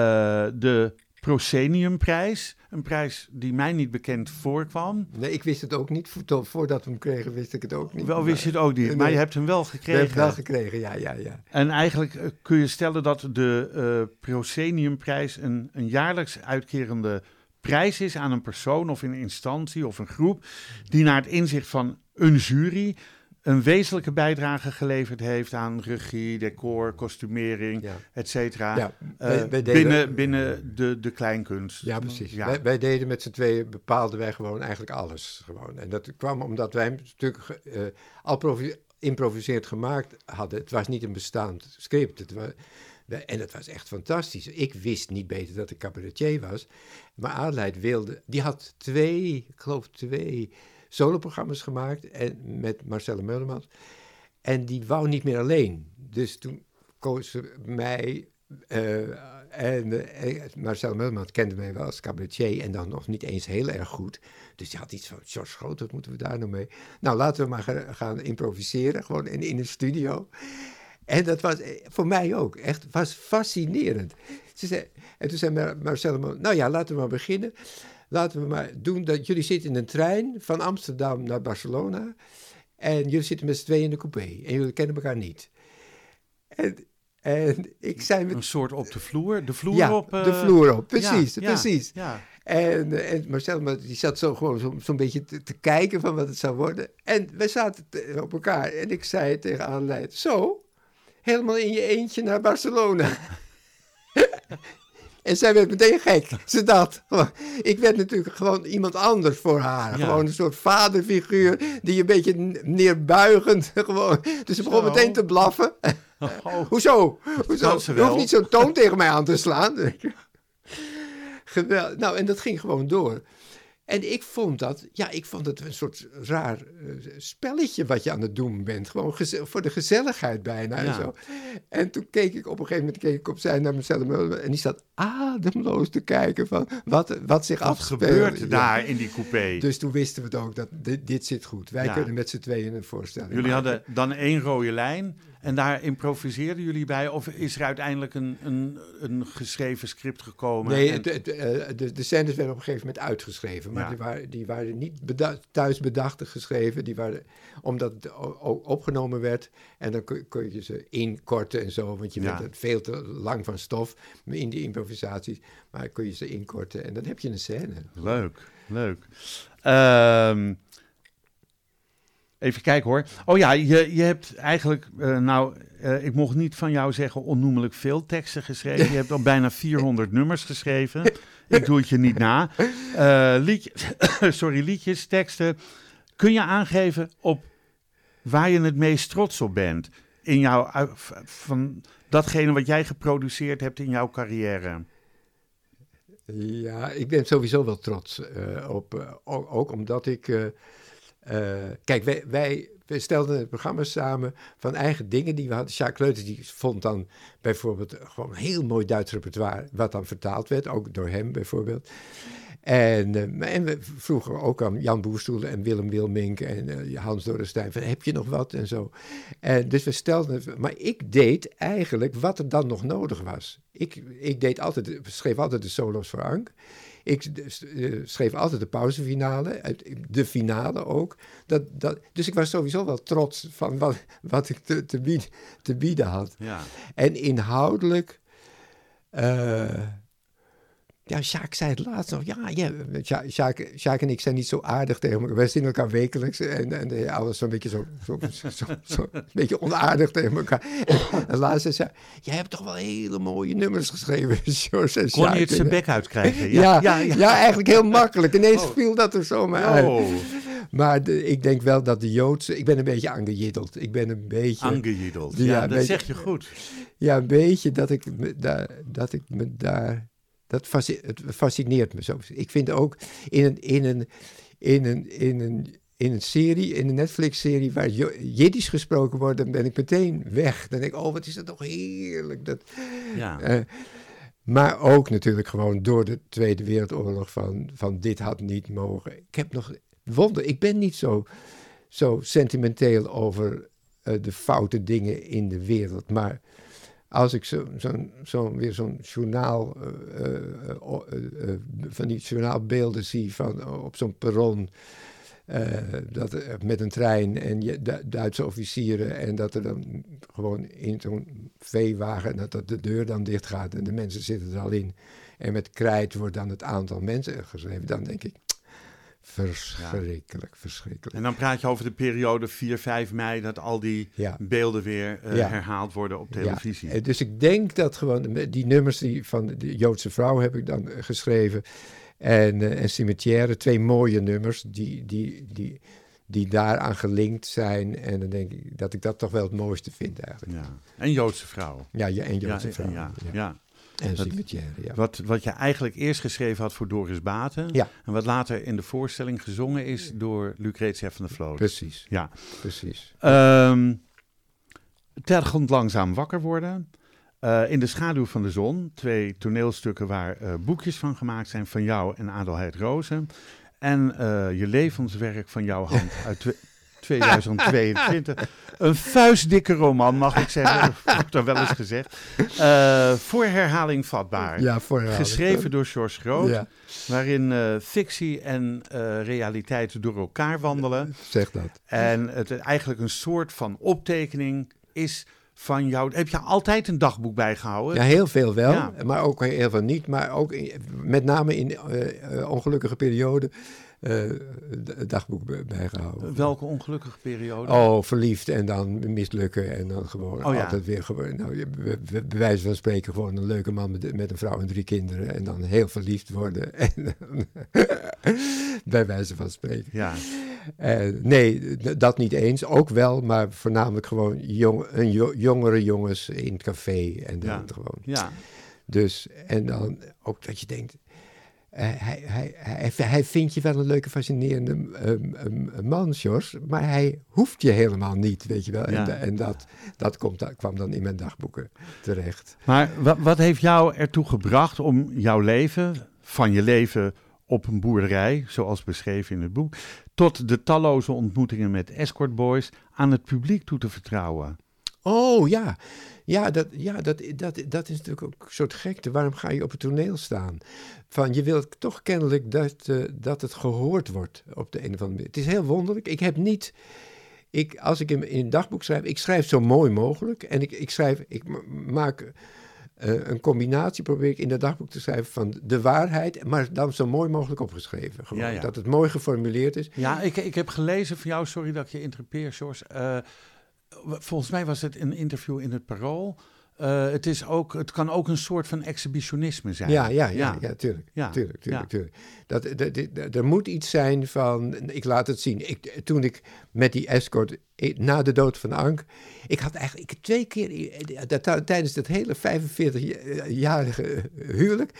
de Prosceniumprijs. Een prijs die mij niet bekend voorkwam. Nee, ik wist het ook niet. Vo- Voordat we hem kregen, wist ik het ook niet. Wel wist je het ook niet, Nee. maar je hebt hem wel gekregen. het wel gekregen, ja, ja, ja. En eigenlijk eh, kun je stellen dat de eh Prosceniumprijs een, een jaarlijks uitkerende prijs is aan een persoon of een instantie of een groep die naar het inzicht van een jury een wezenlijke bijdrage geleverd heeft aan regie, decor, kostumering, Ja. et cetera. Ja, eh, wij- wij deden- binnen, binnen de, de kleinkunst. Ja, precies. Ja. Wij, wij deden met z'n tweeën, bepaalden wij gewoon eigenlijk alles. Gewoon. En dat kwam omdat wij natuurlijk eh, al provi- improviseerd gemaakt hadden. Het was niet een bestaand script. Het en het was echt fantastisch. Ik wist niet beter dat ik cabaretier was. Maar Adelheid wilde... Die had twee, ik geloof twee soloprogramma's gemaakt. En met Marcelle Meulemans. En die wou niet meer alleen. Dus toen koos ze mij eh, en uh, Marcel Mulman kende mij wel als cabaretier en dan nog niet eens heel erg goed. Dus die had iets van, George Groot, wat moeten we daar nou mee? Nou, laten we maar ga- gaan improviseren, gewoon in, in een studio. En dat was eh, voor mij ook, echt, was fascinerend. Ze zei, en toen zei Mar- Marcel nou ja, laten we maar beginnen. Laten we maar doen dat jullie zitten in een trein van Amsterdam naar Barcelona. En jullie zitten met z'n tweeën in de coupé. En jullie kennen elkaar niet. En, en ik zei met Een soort op de vloer, de vloer ja, op. eh, de vloer op, precies, ja, precies. Ja, En, eh, en Marcel die zat zo gewoon zo- zo'n beetje te, te kijken van wat het zou worden. En we zaten te- op elkaar en ik zei tegen Aanleid, zo, helemaal in je eentje naar Barcelona. en zij werd meteen gek. Ze dacht, ik werd natuurlijk gewoon iemand anders voor haar. Ja. Gewoon een soort vaderfiguur die een beetje neerbuigend gewoon. Dus ze begon Zo. meteen te blaffen. Oh, Hoezo? Hoezo? Je hoeft niet zo'n toon tegen mij aan te slaan. Geweldig. Nou, en dat ging gewoon door. En ik vond dat, ja, ik vond het een soort raar eh, spelletje wat je aan het doen bent. Gewoon voor de gezelligheid bijna en zo. En toen keek ik op een gegeven moment keek ik opzij naar mezelf en die zat ademloos te kijken van wat, wat zich wat gebeurt Ja. daar in die coupé? Dus toen wisten we het ook dat dit, dit zit goed. Wij Ja. kunnen met z'n tweeën een voorstelling Jullie maken. hadden dan één rode lijn en daar improviseerden jullie bij? Of is er uiteindelijk een, een, een geschreven script gekomen? Nee, en- het- het, eh, de, de scènes werden op een gegeven moment uitgeschreven. Maar Ja. die, waren, die waren niet beda- thuis bedacht geschreven. Die waren, omdat het opgenomen werd. En dan kun, kun je ze inkorten en zo. Want je Ja. bent veel te lang van stof in die improvisaties. Maar kun je ze inkorten en dan heb je een scène. Leuk, leuk. Ehm, even kijken hoor. Oh ja, je, je hebt eigenlijk, eh, nou, eh, ik mocht niet van jou zeggen onnoemelijk veel teksten geschreven. Je hebt al bijna 400 nummers geschreven. Ik doe het je niet na. Liedje, sorry, liedjes, teksten. Kun je aangeven op waar je het meest trots op bent? In jouw, van datgene wat jij geproduceerd hebt in jouw carrière. Ja, ik ben sowieso wel trots op. ook, ook omdat ik. Eh, kijk, wij, wij, stelden het programma samen van eigen dingen die we hadden. Jacques Leuters die vond dan bijvoorbeeld gewoon een heel mooi Duits repertoire, wat dan vertaald werd, ook door hem bijvoorbeeld. En, eh, en we vroegen ook aan Jan Boerstoel en Willem Wilmink en eh, Hans Dorrestein van heb je nog wat en zo. En dus we stelden maar ik deed eigenlijk wat er dan nog nodig was. Ik, ik deed altijd, schreef altijd de solo's voor Ank. Ik eh, schreef altijd de pauzefinale, de finale ook. Dat, dat, dus ik was sowieso wel trots van wat, wat ik te, te, bieden, te bieden had. Ja. En inhoudelijk. eh, Ja, Sjaak zei het laatst nog. Ja, ja Sja- Sjaak, Sjaak en ik zijn niet zo aardig tegen elkaar. Wij zien elkaar wekelijks. En, en ja, alles zo'n beetje zo, zo, zo, zo- een beetje onaardig tegen elkaar. En, en laatst zei jij hebt toch wel hele mooie nummers geschreven, George en Kon je het zijn bek uitkrijgen? ja, ja, eigenlijk heel makkelijk. Ineens Oh. viel dat er zomaar uit. Oh, Maar de- ik denk wel dat de Joodse... Ik ben een beetje aangejiddeld. Ik ben een beetje... aangejiddeld. Ja, Ja, dat zeg je goed. Ja, een beetje dat ik me daar... Dat ik me daar dat fascineert me zo. Ik vind ook in een, in een, in een, in een, in een serie, in een Netflix-serie waar Jiddisch gesproken wordt, dan ben ik meteen weg. Dan denk ik, oh, wat is dat toch heerlijk. Dat, Ja. eh, maar ook natuurlijk gewoon door de Tweede Wereldoorlog van, van dit had niet mogen. Ik heb nog wonder, ik ben niet zo, zo sentimenteel over eh, de foute dingen in de wereld. Maar als ik zo, zo'n zo, weer zo'n journaal, eh, eh, eh, van die journaalbeelden zie van op zo'n perron. dat, met een trein en je, Du- Duitse officieren en dat er dan gewoon in zo'n veewagen, dat, dat de deur dan dicht gaat en de mensen zitten er al in. En met krijt wordt dan het aantal mensen geschreven. Dan denk ik, verschrikkelijk, verschrikkelijk. En dan praat je over de periode 4, 5 mei, dat al die Ja. beelden weer eh, Ja. herhaald worden op televisie. Ja, eh, dus ik denk dat gewoon die nummers die van de Joodse vrouw heb ik dan eh, geschreven. En, en Cimetière, twee mooie nummers die, die, die, die daaraan gelinkt zijn. En dan denk ik dat ik dat toch wel het mooiste vind eigenlijk. Ja. En Joodse vrouw. Ja, ja en Joodse vrouw. ja. En Dat- ja. Wat, wat je eigenlijk eerst geschreven had voor Doris Baten. Ja. En wat later in de voorstelling gezongen is door Lucretia van der Vloot. Precies, Ja. precies. Tergend langzaam wakker worden. Eh, in de schaduw van de zon. Twee toneelstukken waar eh, boekjes van gemaakt zijn van jou en Adelheid Rozen. En eh, je levenswerk van jouw hand uit 2022. Een vuistdikke roman, mag ik zeggen. Wordt er wel eens gezegd. Eh, voor herhaling vatbaar. Ja, voor herhaling. Geschreven door George Groot. Ja, Waarin eh, fictie en eh, realiteit door elkaar wandelen. zeg dat. En het eigenlijk een soort van optekening is van jou. Heb je altijd een dagboek bijgehouden? Ja, heel veel wel, Ja. maar ook heel veel niet. Maar ook in- met name in ongelukkige perioden dagboek bij- bijgehouden. Welke ongelukkige periode? Oh, verliefd en dan mislukken en dan gewoon Oh ja. altijd weer gewoon, nou, bij- wijze van spreken gewoon een leuke man met, met een vrouw en drie kinderen en dan heel verliefd worden. En bij wijze van spreken. Ja, Eh, nee, dat niet eens. Ook wel, maar voornamelijk gewoon jong, een jo- jongere jongens in het café en dan Ja. gewoon. ja. Dus, en dan ook dat je denkt, eh, hij, hij, hij, hij vindt je wel een leuke, fascinerende um, um, man, Jos, maar hij hoeft je helemaal niet, weet je wel. Ja. En, en dat, dat komt, kwam dan in mijn dagboeken terecht. Maar wat, wat heeft jou ertoe gebracht om jouw leven, van je leven op een boerderij, zoals beschreven in het boek, tot de talloze ontmoetingen met escortboys aan het publiek toe te vertrouwen? Oh ja, ja, dat, ja dat, dat, dat is natuurlijk ook een soort gekte. Waarom ga je op het toneel staan? Van, je wilt toch kennelijk dat, eh, dat het gehoord wordt op de een of andere manier. Het is heel wonderlijk. Ik heb niet... Ik, als ik in, in een dagboek schrijf, ik schrijf zo mooi mogelijk. En ik, ik schrijf, ik ma- maak eh, een combinatie, probeer ik in dat dagboek te schrijven van de waarheid, maar dan zo mooi mogelijk opgeschreven. Gewoon, Ja, ja. Dat het mooi geformuleerd is. Ja, ik, ik heb gelezen van jou, sorry dat ik je interrupeer, George. Volgens mij was het een interview in het Parool. Eh, het, is ook, het kan ook een soort van exhibitionisme zijn. Ja, ja, ja, ja, tuurlijk. Ja, tuurlijk, tuurlijk, ja. tuurlijk. Dat, dat, dat- er moet iets zijn van, ik laat het zien. Ik, toen ik met die escort, na de dood van Ank, ik had eigenlijk ik, twee keer, eh, dat, tijdens dat hele 45-jarige huwelijk,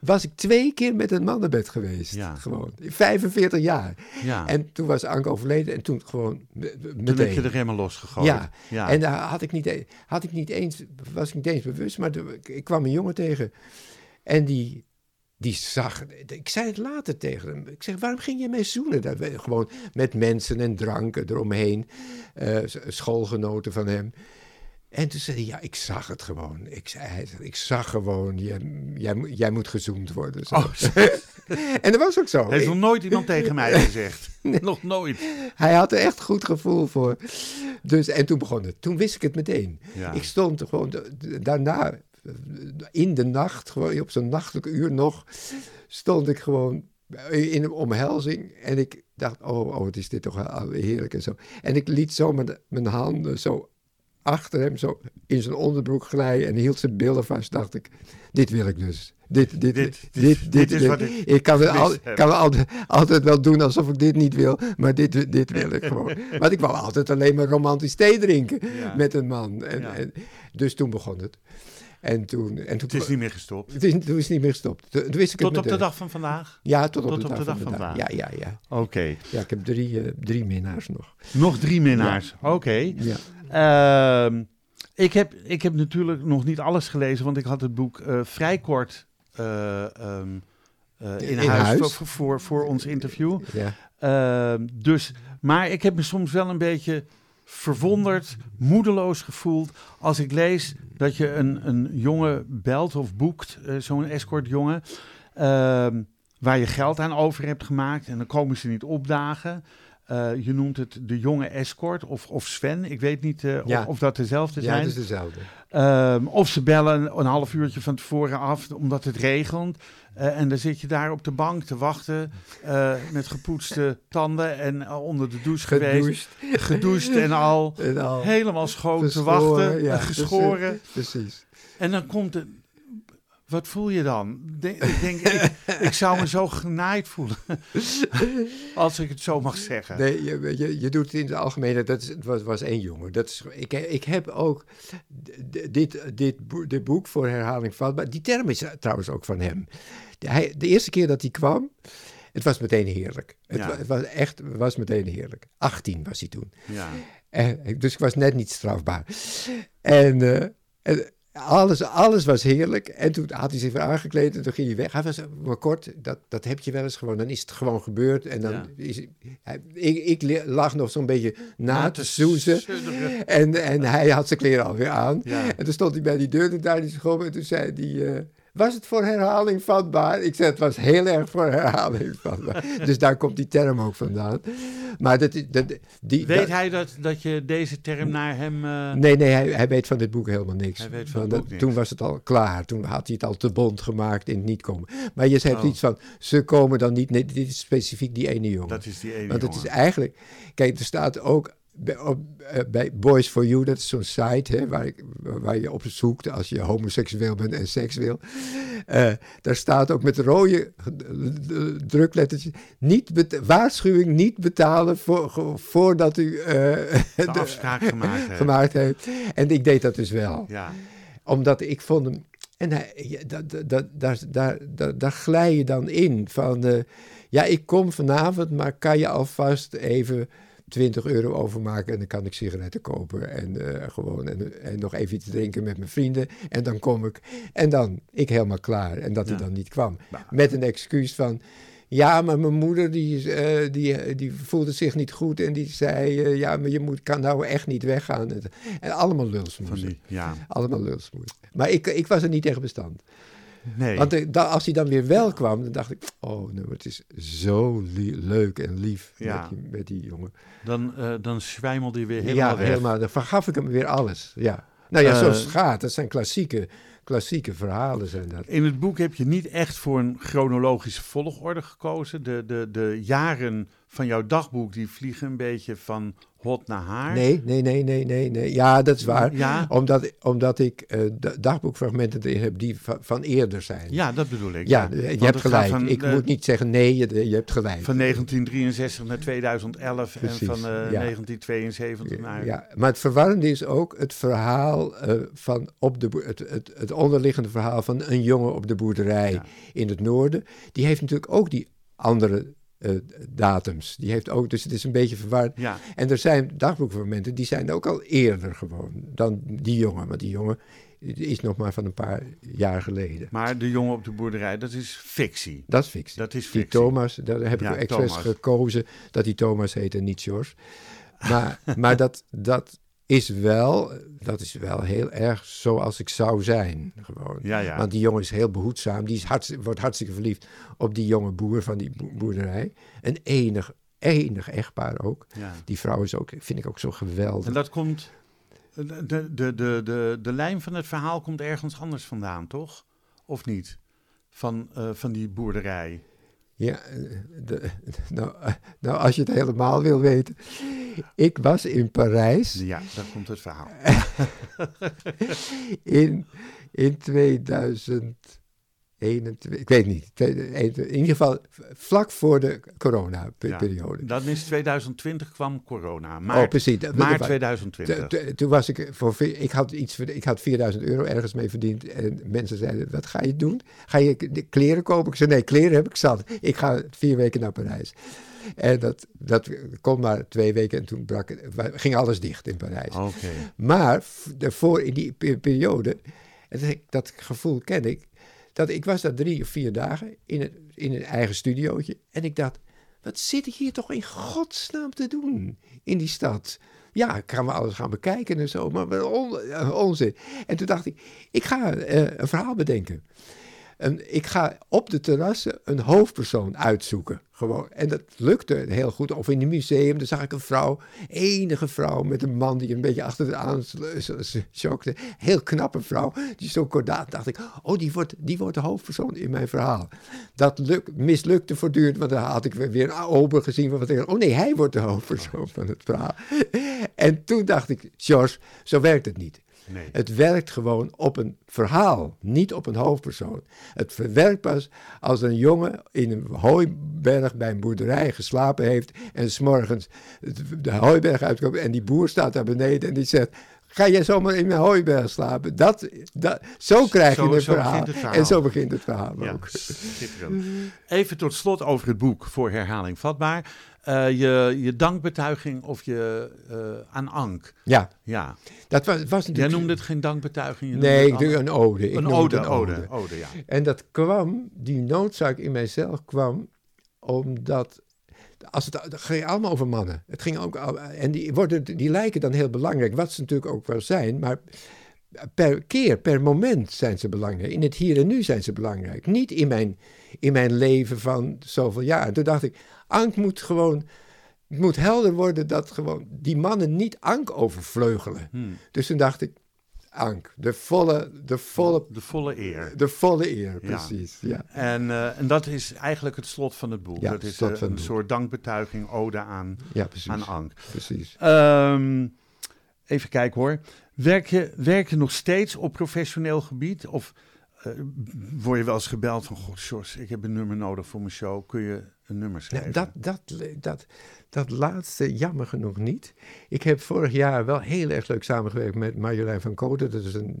was ik twee keer met een mannenbed geweest. Ja. Gewoon, 45 jaar. ja. En toen was Ank overleden en toen gewoon Toen heb je de remmen losgegooid. Ja, ja. en daar had ik, niet, e- had ik niet eens, was ik niet eens bewust, maar ik kwam een jongen tegen en die, die zag, ik zei het later tegen hem, ik zeg, waarom ging je mij zoenen? Dat gewoon met mensen en dranken eromheen, eh, schoolgenoten van hem. En toen zei hij, ja, ik zag het gewoon. Ik, zei, hij ik zag gewoon, jij, jij, moet- jij moet gezoend worden. Zo. Oh, en dat was ook zo. heeft Ik- nog nooit iemand tegen mij gezegd. Nog nooit. hij had er echt goed gevoel voor. Dus, en toen begon het. Toen wist ik het meteen. Ja. Ik stond er gewoon, daarna in de nacht, gewoon op zo'n nachtelijke uur nog, stond ik gewoon in een omhelzing. En ik dacht, oh, oh, wat is dit toch heerlijk en zo. En ik liet zo mijn, mijn handen zo achter hem, zo in zijn onderbroek glijden en hield zijn billen vast. Dacht ik, dit wil ik dus. Dit, dit, dit, dit, dit, is wat ik, ik kan het, altijd, wel doen alsof ik dit niet wil, maar dit, dit wil ik gewoon. Want ik wou altijd alleen maar romantisch thee drinken met een man. En, dus toen begon het. En toen, en toen, het is niet meer gestopt. Het is, toen is het niet meer gestopt. Toen, wist ik tot het op de, dag van vandaag? Ja, tot, op, de, dag, van vandaag. Ja, ja, ja. Oké. Ja, ik heb drie, uh, drie minnaars nog. Nog drie minnaars, ja. oké. Ja. Uh, ik, heb, ik heb natuurlijk nog niet alles gelezen, want ik had het boek uh, vrij kort um, in, in, huis, huis? Voor, voor, voor, ons interview. Ja. Ehm, dus, maar ik heb me soms wel een beetje verwonderd, moedeloos gevoeld als ik lees dat je een, een jongen belt of boekt, uh, zo'n escortjongen, uh, waar je geld aan over hebt gemaakt en dan komen ze niet opdagen. Uh, je noemt het de jonge escort of, of Sven. Ik weet niet uh, ja. of, of, dat dezelfde zijn. Ja, het is dezelfde. Uh, of ze bellen een half uurtje van tevoren af omdat het regent. Uh, en dan zit je daar op de bank te wachten met gepoetste tanden en onder de douche gedoucht. geweest. Gedoucht en al. en al. Helemaal schoon geschoren, te wachten. Ja, geschoren. Precies. En dan komt het wat voel je dan? De, ik denk, ik, ik, zou me zo genaaid voelen. Als ik het zo mag zeggen. Nee, je, je, je doet het in het algemeen. Dat is, het was, was één jongen. Dat is, ik, ik heb ook dit, dit, dit boek voor herhaling vatbaar. Die term is trouwens ook van hem. De, hij, de eerste keer dat hij kwam. Het was meteen heerlijk. Het, Ja. het was echt was meteen heerlijk. 18 was hij toen. Ja. Eh, dus ik was net niet strafbaar. En, eh, en alles, alles was heerlijk. En toen had hij zich weer aangekleed en toen ging hij weg. Hij was maar kort, dat, dat heb je wel eens gewoon. Dan is het gewoon gebeurd. En dan Ja. is hij, ik, ik lag nog zo'n beetje na te soezen. En, en hij had zijn kleren alweer aan. Ja. En toen stond hij bij die deur en daar die school. En toen zei hij... eh, was het voor herhaling vatbaar? Ik zei, het was heel erg voor herhaling vatbaar. dus daar komt die term ook vandaan. Maar dat, die, Weet dat- hij dat, dat je deze term naar hem... eh, Nee, nee, hij, hij weet van dit boek helemaal niks. Hij weet van het dat- boek niks. Toen was het al klaar. Toen had hij het al te bond gemaakt in het niet komen. Maar je hebt Oh. iets van, ze komen dan niet. Nee, dit is specifiek die ene jongen. Dat is die ene Want het is eigenlijk... Kijk, er staat ook bij, eh, bij Boys for You, dat is zo'n site hè, waar, ik, waar je op zoekt als je homoseksueel bent en seks wil. Eh, daar staat ook met rode druklettertjes, niet waarschuwing niet betalen voor, voordat u eh, De afspraak gemaakt heeft. gemaakt heeft. En ik deed dat dus wel. Ja. Omdat ik vond hem... En hij, ja, dat, dat, dat, daar, daar, daar, daar glij je dan in van... ja, ik kom vanavond, maar kan je alvast even 20 euro overmaken... en dan kan ik sigaretten kopen en eh, gewoon... En, en nog even iets drinken met mijn vrienden. En dan kom ik. En dan, ik helemaal klaar. En dat hij dan niet kwam. Met een excuus van... Ja, maar mijn moeder die, eh, die, die voelde zich niet goed en die zei... eh, ja, maar je moet, kan nou echt niet weggaan. En, en allemaal die, ja. Allemaal lulsmoes. Maar ik, ik was er niet tegen bestand. Nee. Want eh, als hij dan weer wel kwam, dan dacht ik... Oh, nou, het is zo leuk en lief Ja. met, die, met die jongen. dan, eh dan zwijmelde hij weer helemaal ja, weg. helemaal. Dan vergaf ik hem weer alles. Ja. Nou ja, zoals het gaat. Dat zijn klassieke, klassieke verhalen zijn dat. In het boek heb je niet echt voor een chronologische volgorde gekozen. De, de, de jaren van jouw dagboek die vliegen een beetje van hot naar haar. Nee, nee, nee, nee, nee, nee. Ja, dat is waar. Ja, Omdat, omdat ik eh, da- dagboekfragmenten erin heb die van, van eerder zijn. ja, dat bedoel ik. Ja, je hebt gelijk. van, ik eh, moet niet zeggen nee, je, je hebt gelijk. Van 1963 naar 2011 Precies, en van eh, ja. 1972 naar... Ja, maar het verwarrende is ook het verhaal eh, van op de het, het, het onderliggende verhaal van een jongen op de boerderij in het noorden. Die heeft natuurlijk ook die andere eh, datums. Die heeft ook, dus het is een beetje verward. Ja, En er zijn dagboekfragmenten die zijn ook al eerder gewoon dan die jongen. Want die jongen is nog maar van een paar jaar geleden. maar de jongen op de boerderij, dat is fictie. Dat is fictie. Dat is Die fictie. Thomas, daar heb Ja, ik expres gekozen dat die Thomas heet en niet George. Maar, maar dat, dat is wel, dat is wel heel erg zoals ik zou zijn. Gewoon. Ja, ja. Want die jongen is heel behoedzaam. Die is hartstikke, wordt hartstikke verliefd op die jonge boer van die boe- boerderij. Een enig, enig echtpaar ook. ja. Die vrouw is ook, vind ik ook zo geweldig. En dat komt De, de, de, de, de, de lijn van het verhaal komt ergens anders vandaan, toch? Of niet? Van, eh, van die boerderij. Ja, de, nou, nou, als je het helemaal wil weten. Ik was in Parijs Ja, daar komt het verhaal. in, in 2021. Ik weet niet. in ieder geval vlak voor de corona-periode. Dan is 2020 kwam corona. Maart, oh, precies. Dat- maart dat- 2020. T- t- Toen was ik voor ik had iets ik had 4000 euro ergens mee verdiend en mensen zeiden wat ga je doen? Ga je de kleren kopen? Ik zei nee, kleren heb ik zat. Ik ga vier weken naar Parijs. En dat, dat kon maar twee weken en toen brak ging alles dicht in Parijs. Oké. Maar daarvoor in die pe- periode, en dat, dat gevoel ken ik, dat ik was daar drie of vier dagen in een, in een eigen studiootje. En ik dacht, wat zit ik hier toch in godsnaam te doen in die stad? Ja, ik ga me alles gaan bekijken en zo, maar on- eh, onzin. En toen dacht ik, ik ga eh, een verhaal bedenken. En ik ga op de terrassen een hoofdpersoon uitzoeken. Gewoon. En dat lukte heel goed. Of in een museum, daar zag ik een vrouw, enige vrouw met een man die een beetje achter de aan schokte. Heel knappe vrouw, die zo kordaat. dacht ik, oh, die wordt, die wordt de hoofdpersoon in mijn verhaal. Dat luk, mislukte voortdurend, want dan had ik weer een ober gezien. Van wat oh nee, hij wordt de hoofdpersoon van het verhaal. En toen dacht ik, George, zo werkt het niet. Nee. Het werkt gewoon op een verhaal, niet op een hoofdpersoon. Het werkt pas als een jongen in een hooiberg bij een boerderij geslapen heeft en s'morgens de hooiberg uitkomt en die boer staat daar beneden en die zegt... Ga jij zomaar in mijn hooiberg slapen? Dat, dat, zo krijg Zo- je een zo verhaal. het verhaal. En zo begint het verhaal Ja, ook. schitterend. Even tot slot over het boek voor herhaling vatbaar. Eh, je, je dankbetuiging of je aan Ank. Ja, Ja. dat was, was natuurlijk... Jij noemde het geen dankbetuiging. Nee, ik doe een ode. Ik een ode, een ode, ode, ja. En dat kwam, die noodzaak in mijzelf kwam omdat. Als het, het ging allemaal over mannen. Het ging ook, en die, worden, die lijken dan heel belangrijk, wat ze natuurlijk ook wel zijn, maar per keer, per moment zijn ze belangrijk. In het hier en nu zijn ze belangrijk. Niet in mijn, in mijn leven van zoveel jaar. Toen dacht ik, Ank moet gewoon, het moet helder worden dat gewoon die mannen niet Ank overvleugelen. Hmm. Dus toen dacht ik, Ank, de volle, de volle De volle eer. de volle eer, precies. Ja. En, eh, en dat is eigenlijk het slot van het boek. Ja, dat het is eh, een soort dankbetuiging, ode aan, Ja, precies. aan Ank. precies. Ehm, even kijken hoor. Werk je, werk je nog steeds op professioneel gebied? Of eh, word je wel eens gebeld van... God, ik heb een nummer nodig voor mijn show. Kun je een nummer schrijven? dat, dat, dat, dat laatste jammer genoeg niet. Ik heb vorig jaar wel heel erg leuk samengewerkt met Marjolein van Koten. Dat is een,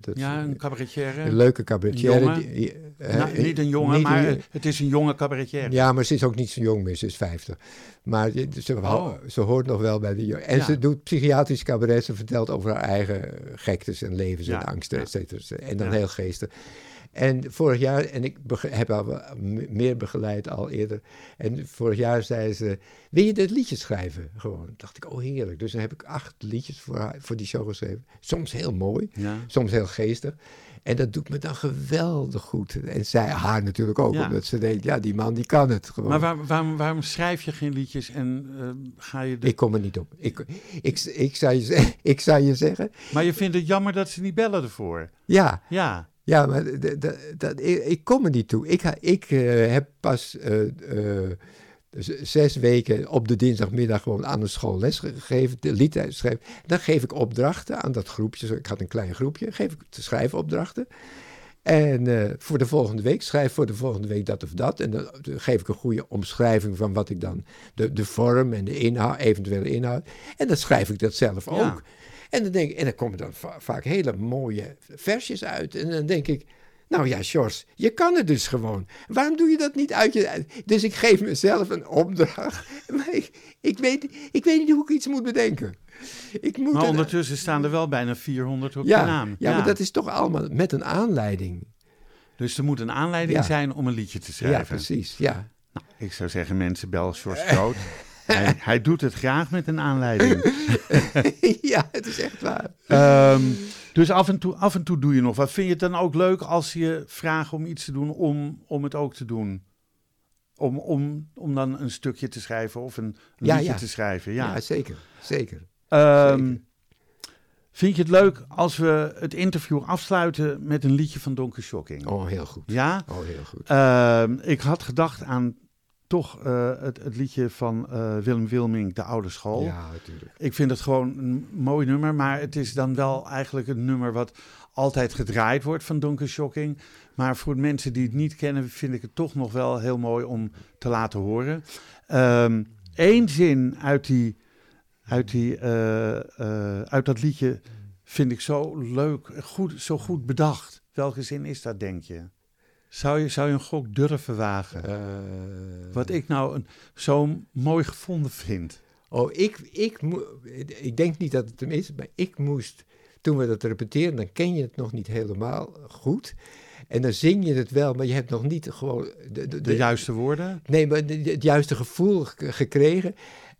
dat is ja, een een, cabaretière. leuke cabaretière. jongen? die- die- eh, Nou, niet een jongen, niet maar een- het is een jonge cabaretière. Ja, maar ze is ook niet zo jong meer, ze is 50. Maar ze, Oh. ze hoort nog wel bij de jongen. En Ja. ze doet psychiatrisch cabaret, ze vertelt over haar eigen gektes en levens Ja, en angsten, ja. et cetera. En dan heel geestig. En vorig jaar, en ik heb m- meer begeleid al eerder. En vorig jaar zei ze: Wil je dit liedje schrijven? Gewoon. dacht ik: Oh, heerlijk. Dus dan heb ik acht liedjes voor, haar, voor die show geschreven. Soms heel mooi, Ja. soms heel geestig. En dat doet me dan geweldig goed. En zij, haar natuurlijk ook, Ja. omdat ze denkt: Ja, die man die kan het gewoon. Maar waar, waarom, waarom schrijf je geen liedjes en eh, ga je... De... Ik kom er niet op. Ik, ik, ik, zou je, ik zou je zeggen: Maar je vindt het jammer dat ze niet bellen ervoor. Ja, Ja. Ja, maar dat, ik, ik kom er niet toe. Ik, ga- ik eh, heb pas eh, eh, zes weken op de dinsdagmiddag gewoon aan een school les gegeven, de lied schrijven. Dan geef ik opdrachten aan dat groepje. Ik had een klein groepje, geef ik te schrijfopdrachten. En voor de volgende week, schrijf voor de volgende week dat of dat. En dan geef ik een goede omschrijving van wat ik dan, de, de vorm en de inhoud, eventuele inhoud. En dan schrijf ik dat zelf Ja. En dan, denk ik, en dan komen dan va- vaak hele mooie versjes uit. En dan denk ik, nou ja, Sjors, je kan het dus gewoon. Waarom doe je dat niet uit je... Dus ik geef mezelf een opdracht. Maar ik, ik, weet, ik weet niet hoe ik iets moet bedenken. Ik moet Maar een- ondertussen staan er wel bijna 400 op ja, je naam. Ja, maar dat is toch allemaal met een aanleiding. Dus er moet een aanleiding Ja. zijn om een liedje te schrijven. Ja, precies. Ja. Ik zou zeggen, mensen, bel George Groot. hij, hij doet het graag met een aanleiding. ja, het is echt waar. Ehm, dus af en, toe, af en toe doe je nog wat. Vind je het dan ook leuk als je vragen om iets te doen, om, om het ook te doen? Om, om, om dan een stukje te schrijven of een liedje ja. te schrijven? Ja, Ja. zeker. Zeker. Ehm, zeker. Vind je het leuk als we het interview afsluiten met een liedje van Donker Shocking? Oh, heel goed. Ja? Oh, heel goed. Ehm, ik had gedacht aan toch eh, het, het liedje van eh, Willem Wilming, De Oude School. Ja, natuurlijk. Ik vind het gewoon een mooi nummer, maar het is dan wel eigenlijk een nummer wat altijd gedraaid wordt van Donker Shocking. Maar voor mensen die het niet kennen, vind ik het toch nog wel heel mooi om te laten horen. Eén zin uit, die, uit, die, eh, uit dat liedje vind ik zo leuk, goed, zo goed bedacht. Welke zin is dat, denk je? Zou je, zou je een gok durven wagen? Eh, Wat ik nou een, zo mooi gevonden vind. Oh, ik, ik, ik denk niet dat het hem is, maar ik moest, toen we dat repeteren, dan ken je het nog niet helemaal goed. En dan zing je het wel, maar je hebt nog niet gewoon... De, de, De juiste woorden? Nee, maar het juiste gevoel gekregen.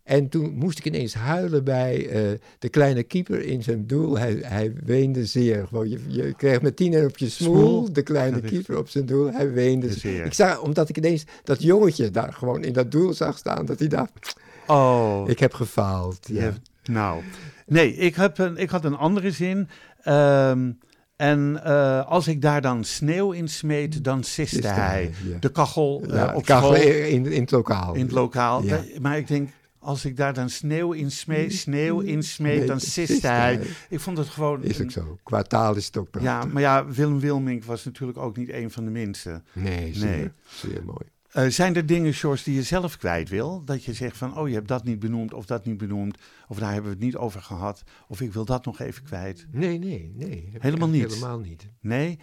En toen moest ik ineens huilen bij eh, de kleine keeper in zijn doel. Hij, hij weende zeer. Gewoon, je, je kreeg met tien op je smoel, Smoel. de kleine keeper op zijn doel. Hij weende Zeer. Ik zag, omdat ik ineens dat jongetje daar gewoon in dat doel zag staan, dat hij dacht, Oh, ik heb gefaald. je Ja. hebt- nou. Nee, ik, heb een, ik had een andere zin. Ehm, en eh, als ik daar dan sneeuw in smeet, dan siste hij. ja. De kachel eh, Ja, op kachel school, in, in het lokaal. in het lokaal. Ja. Maar ik denk, als ik daar dan sneeuw in smeet, sneeuw in smeet, dan siste siste hij. Ik vond het gewoon... Is ook zo. Qua taal is het ook prachtig. Ja, maar ja, Willem Wilmink was natuurlijk ook niet een van de minste. Nee, zeer, Nee. zeer mooi. Eh, zijn er dingen, George, die je zelf kwijt wil? Dat je zegt van, oh, je hebt dat niet benoemd of dat niet benoemd. Of daar hebben we het niet over gehad. Of ik wil dat nog even kwijt. Nee, nee, nee. Helemaal niet? Helemaal niet. Nee?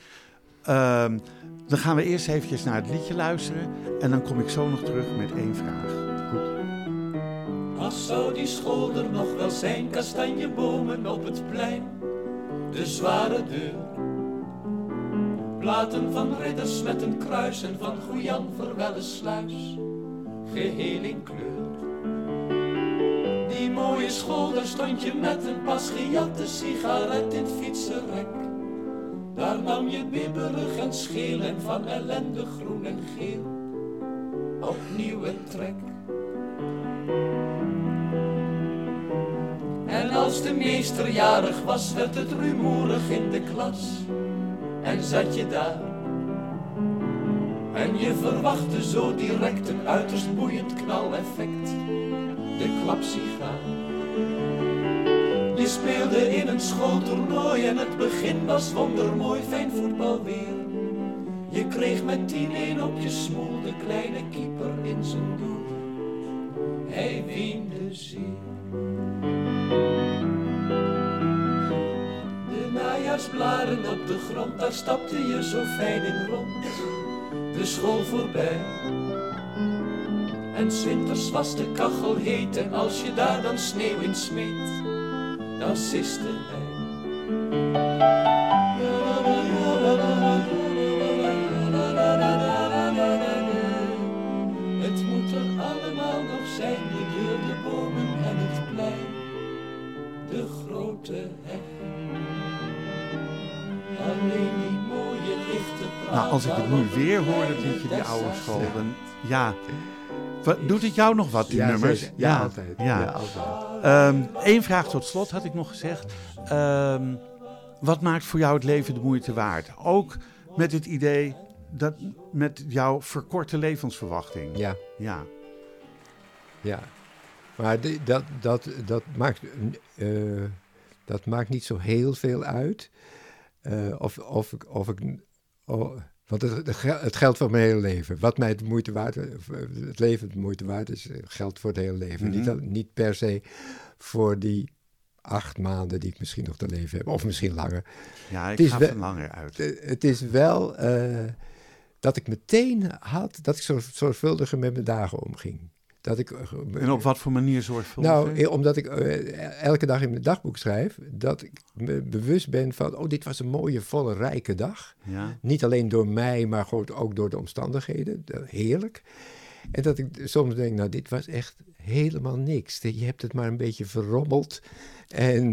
Ehm, dan gaan we eerst eventjes naar het liedje luisteren. En dan kom ik zo nog terug met één vraag. Ach, zou die school er nog wel zijn, kastanjebomen op het plein, de zware deur. Platen van ridders met een kruis en van Goejan Verwelle sluis, geheel in kleur. Die mooie school, daar stond je met een pas gejatte sigaret in het fietsenrek. Daar nam je bibberig en scheel en van ellende groen en geel, opnieuw een trek. En als de meester jarig was, werd het rumoerig in de klas. En zat je daar. En je verwachtte zo direct een uiterst boeiend knaleffect. De klapsigaar. Je speelde in een schooltoernooi en het begin was wondermooi, fijn voetbal weer. Je kreeg met 10-1 op je smoel de kleine keeper in zijn doel. Hij weende zeer. Najaarsblaren op de grond, daar stapte je zo fijn in rond. De school voorbij. En winters was de kachel heet en als je daar dan sneeuw in smeet, dan siste hij. Het moet er allemaal nog zijn, de deur, de bomen en het plein, de grote heg. Nou, als ik het nu weer hoor, dat liedje, die oude school, dan ja. Wat, doet het jou nog wat, die Ja, nummers? Ja, altijd. Ja. Ja, altijd. Eén vraag tot slot had ik nog gezegd. Ehm, wat maakt voor jou het leven de moeite waard? Ook met het idee dat met jouw verkorte levensverwachting. Ja, Ja. ja. Maar die- dat, dat, dat, maakt, eh, dat maakt niet zo heel veel uit. Eh, of, of, ik- of ik... oh, want het, het gel- het geldt voor mijn hele leven. Wat mij de moeite waard, het leven de moeite waard is, eh, geldt voor het hele leven. Mhm. niet, niet per se voor die acht maanden die ik misschien nog te leven heb. Of misschien langer. Ja, ik Het ga wel- langer uit. Het, het is wel eh, dat ik meteen had dat ik zo zorgvuldiger met mijn dagen omging. Dat ik, eh, En op wat voor manier zorgvuldig? nou, eh, omdat ik eh, elke dag in mijn dagboek schrijf, dat ik me bewust ben van, oh, dit was een mooie, volle, rijke dag. ja. Niet alleen door mij, maar gewoon ook door de omstandigheden. De- Heerlijk. En dat ik soms denk, nou, dit was echt helemaal niks. Je hebt het maar een beetje verrommeld. En,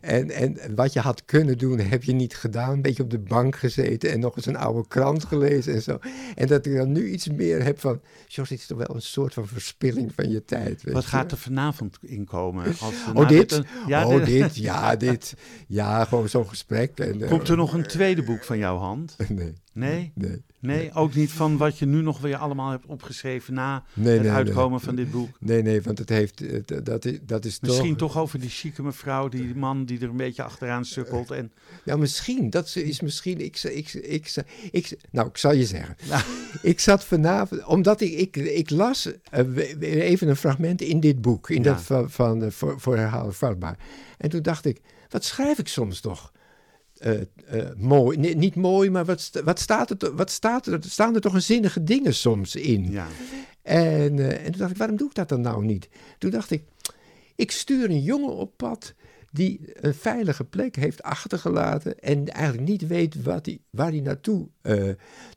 En, en wat je had kunnen doen, heb je niet gedaan. Een beetje op de bank gezeten en nog eens een oude krant gelezen en zo. En dat ik dan nu iets meer heb van... George, dit is toch wel een soort van verspilling van je tijd. weet Wat je. gaat er vanavond inkomen? Als we Oh, dit? een- ja, oh, dit- dit, ja, dit. Ja, gewoon zo'n gesprek. En, eh, Komt er nog een tweede boek van jouw hand? Nee, Nee? nee. Nee, ook niet van wat je nu nog weer allemaal hebt opgeschreven na Nee, het nee, uitkomen van dit boek. Nee, nee, want het heeft, het- dat is, dat is Misschien toch... toch over die chique mevrouw, die man die er een beetje achteraan sukkelt. En, Ja, misschien. Dat is- is misschien... Ik, ik, ik, ik, nou, ik zal je zeggen. Ik zat vanavond... Omdat ik, ik, ik las eh, even een fragment in dit boek. In Ja. dat van, van eh, voor, voor herhalen vatbaar. En toen dacht ik, wat schrijf ik soms toch? Eh, eh, mooi. Nee, niet mooi, maar wat, wat, staat er, wat staat er? Staan er toch een zinnige dingen soms in? ja. En, eh, en toen dacht ik, waarom doe ik dat dan nou niet? Toen dacht ik, ik stuur een jongen op pad die een veilige plek heeft achtergelaten en eigenlijk niet weet wat hij, waar hij naartoe. eh,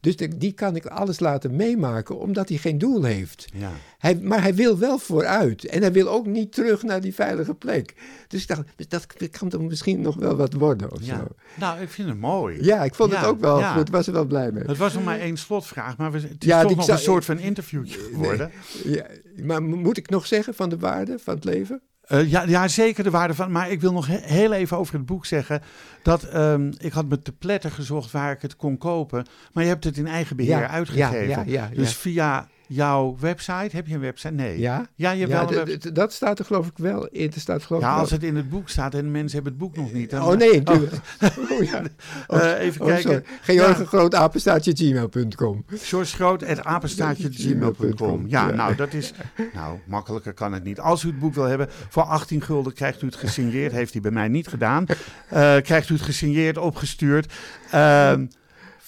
dus de- die kan ik alles laten meemaken, omdat hij geen doel heeft. ja. Hij, maar hij wil wel vooruit en hij wil ook niet terug naar die veilige plek. Dus ik dacht, dat kan toch misschien nog wel wat worden of ja. zo. Nou, ik vind het mooi. Ja, ik vond Ja, het ook wel ja. goed, was er wel blij mee. Het was nog maar één slotvraag, maar het is Ja, toch nog zou- een soort van interviewtje geworden. Ja, maar moet ik nog zeggen van de waarde van het leven? Eh, ja, ja, zeker de waarde van. Maar ik wil nog he- heel even over het boek zeggen. Dat ehm, ik had me te pletten gezocht waar ik het kon kopen. Maar je hebt het in eigen beheer Ja, uitgegeven. ja, dus via jouw website. Heb je een website? Nee. Ja? Ja, je Ja, wel een dat staat er geloof ik wel in. Er staat geloof Ja, als het in het boek staat en mensen hebben het boek nog niet. Dan, Oh nee, tuurlijk. Oh, ja. Eh, even Oh, kijken. George Groot, apenstaartje, gmail.com. George Groot, at apenstaartje.gmail.com. Ja, nou, dat is... Nou, makkelijker kan het niet. Als u het boek wil hebben, voor 18 gulden krijgt u het gesigneerd. Heeft hij bij mij niet gedaan. Eh, krijgt u het gesigneerd, opgestuurd. Ehm,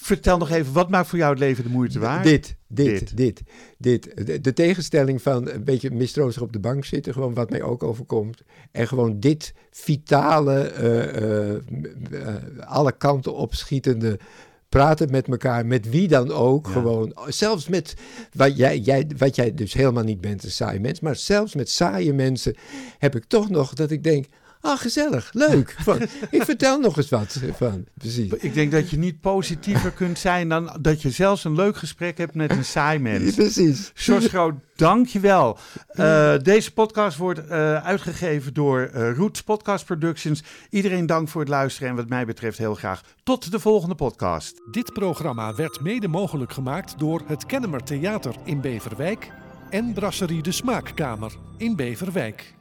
vertel nog even, wat maakt voor jou het leven de moeite waard? Dit, dit, Dit. dit. De, de tegenstelling van een beetje mistroostig op de bank zitten, gewoon wat mij ook overkomt. En gewoon dit vitale, eh, eh, eh, alle kanten opschietende praten met elkaar, met wie dan ook. Ja. Gewoon, zelfs met wat jij, jij, wat jij dus helemaal niet bent, een saai mens. Maar zelfs met saaie mensen heb ik toch nog dat ik denk. Ah, gezellig, leuk. Van, ik vertel nog eens wat. Van, precies. Ik denk dat je niet positiever kunt zijn dan dat je zelfs een leuk gesprek hebt met een saai mens. Precies. George Groot, dankjewel. Uh, deze podcast wordt uh, uitgegeven door uh, Roots Podcast Productions. Iedereen dank voor het luisteren en wat mij betreft heel graag tot de volgende podcast. Dit programma werd mede mogelijk gemaakt door het Kennemer Theater in Beverwijk en Brasserie de Smaakkamer in Beverwijk.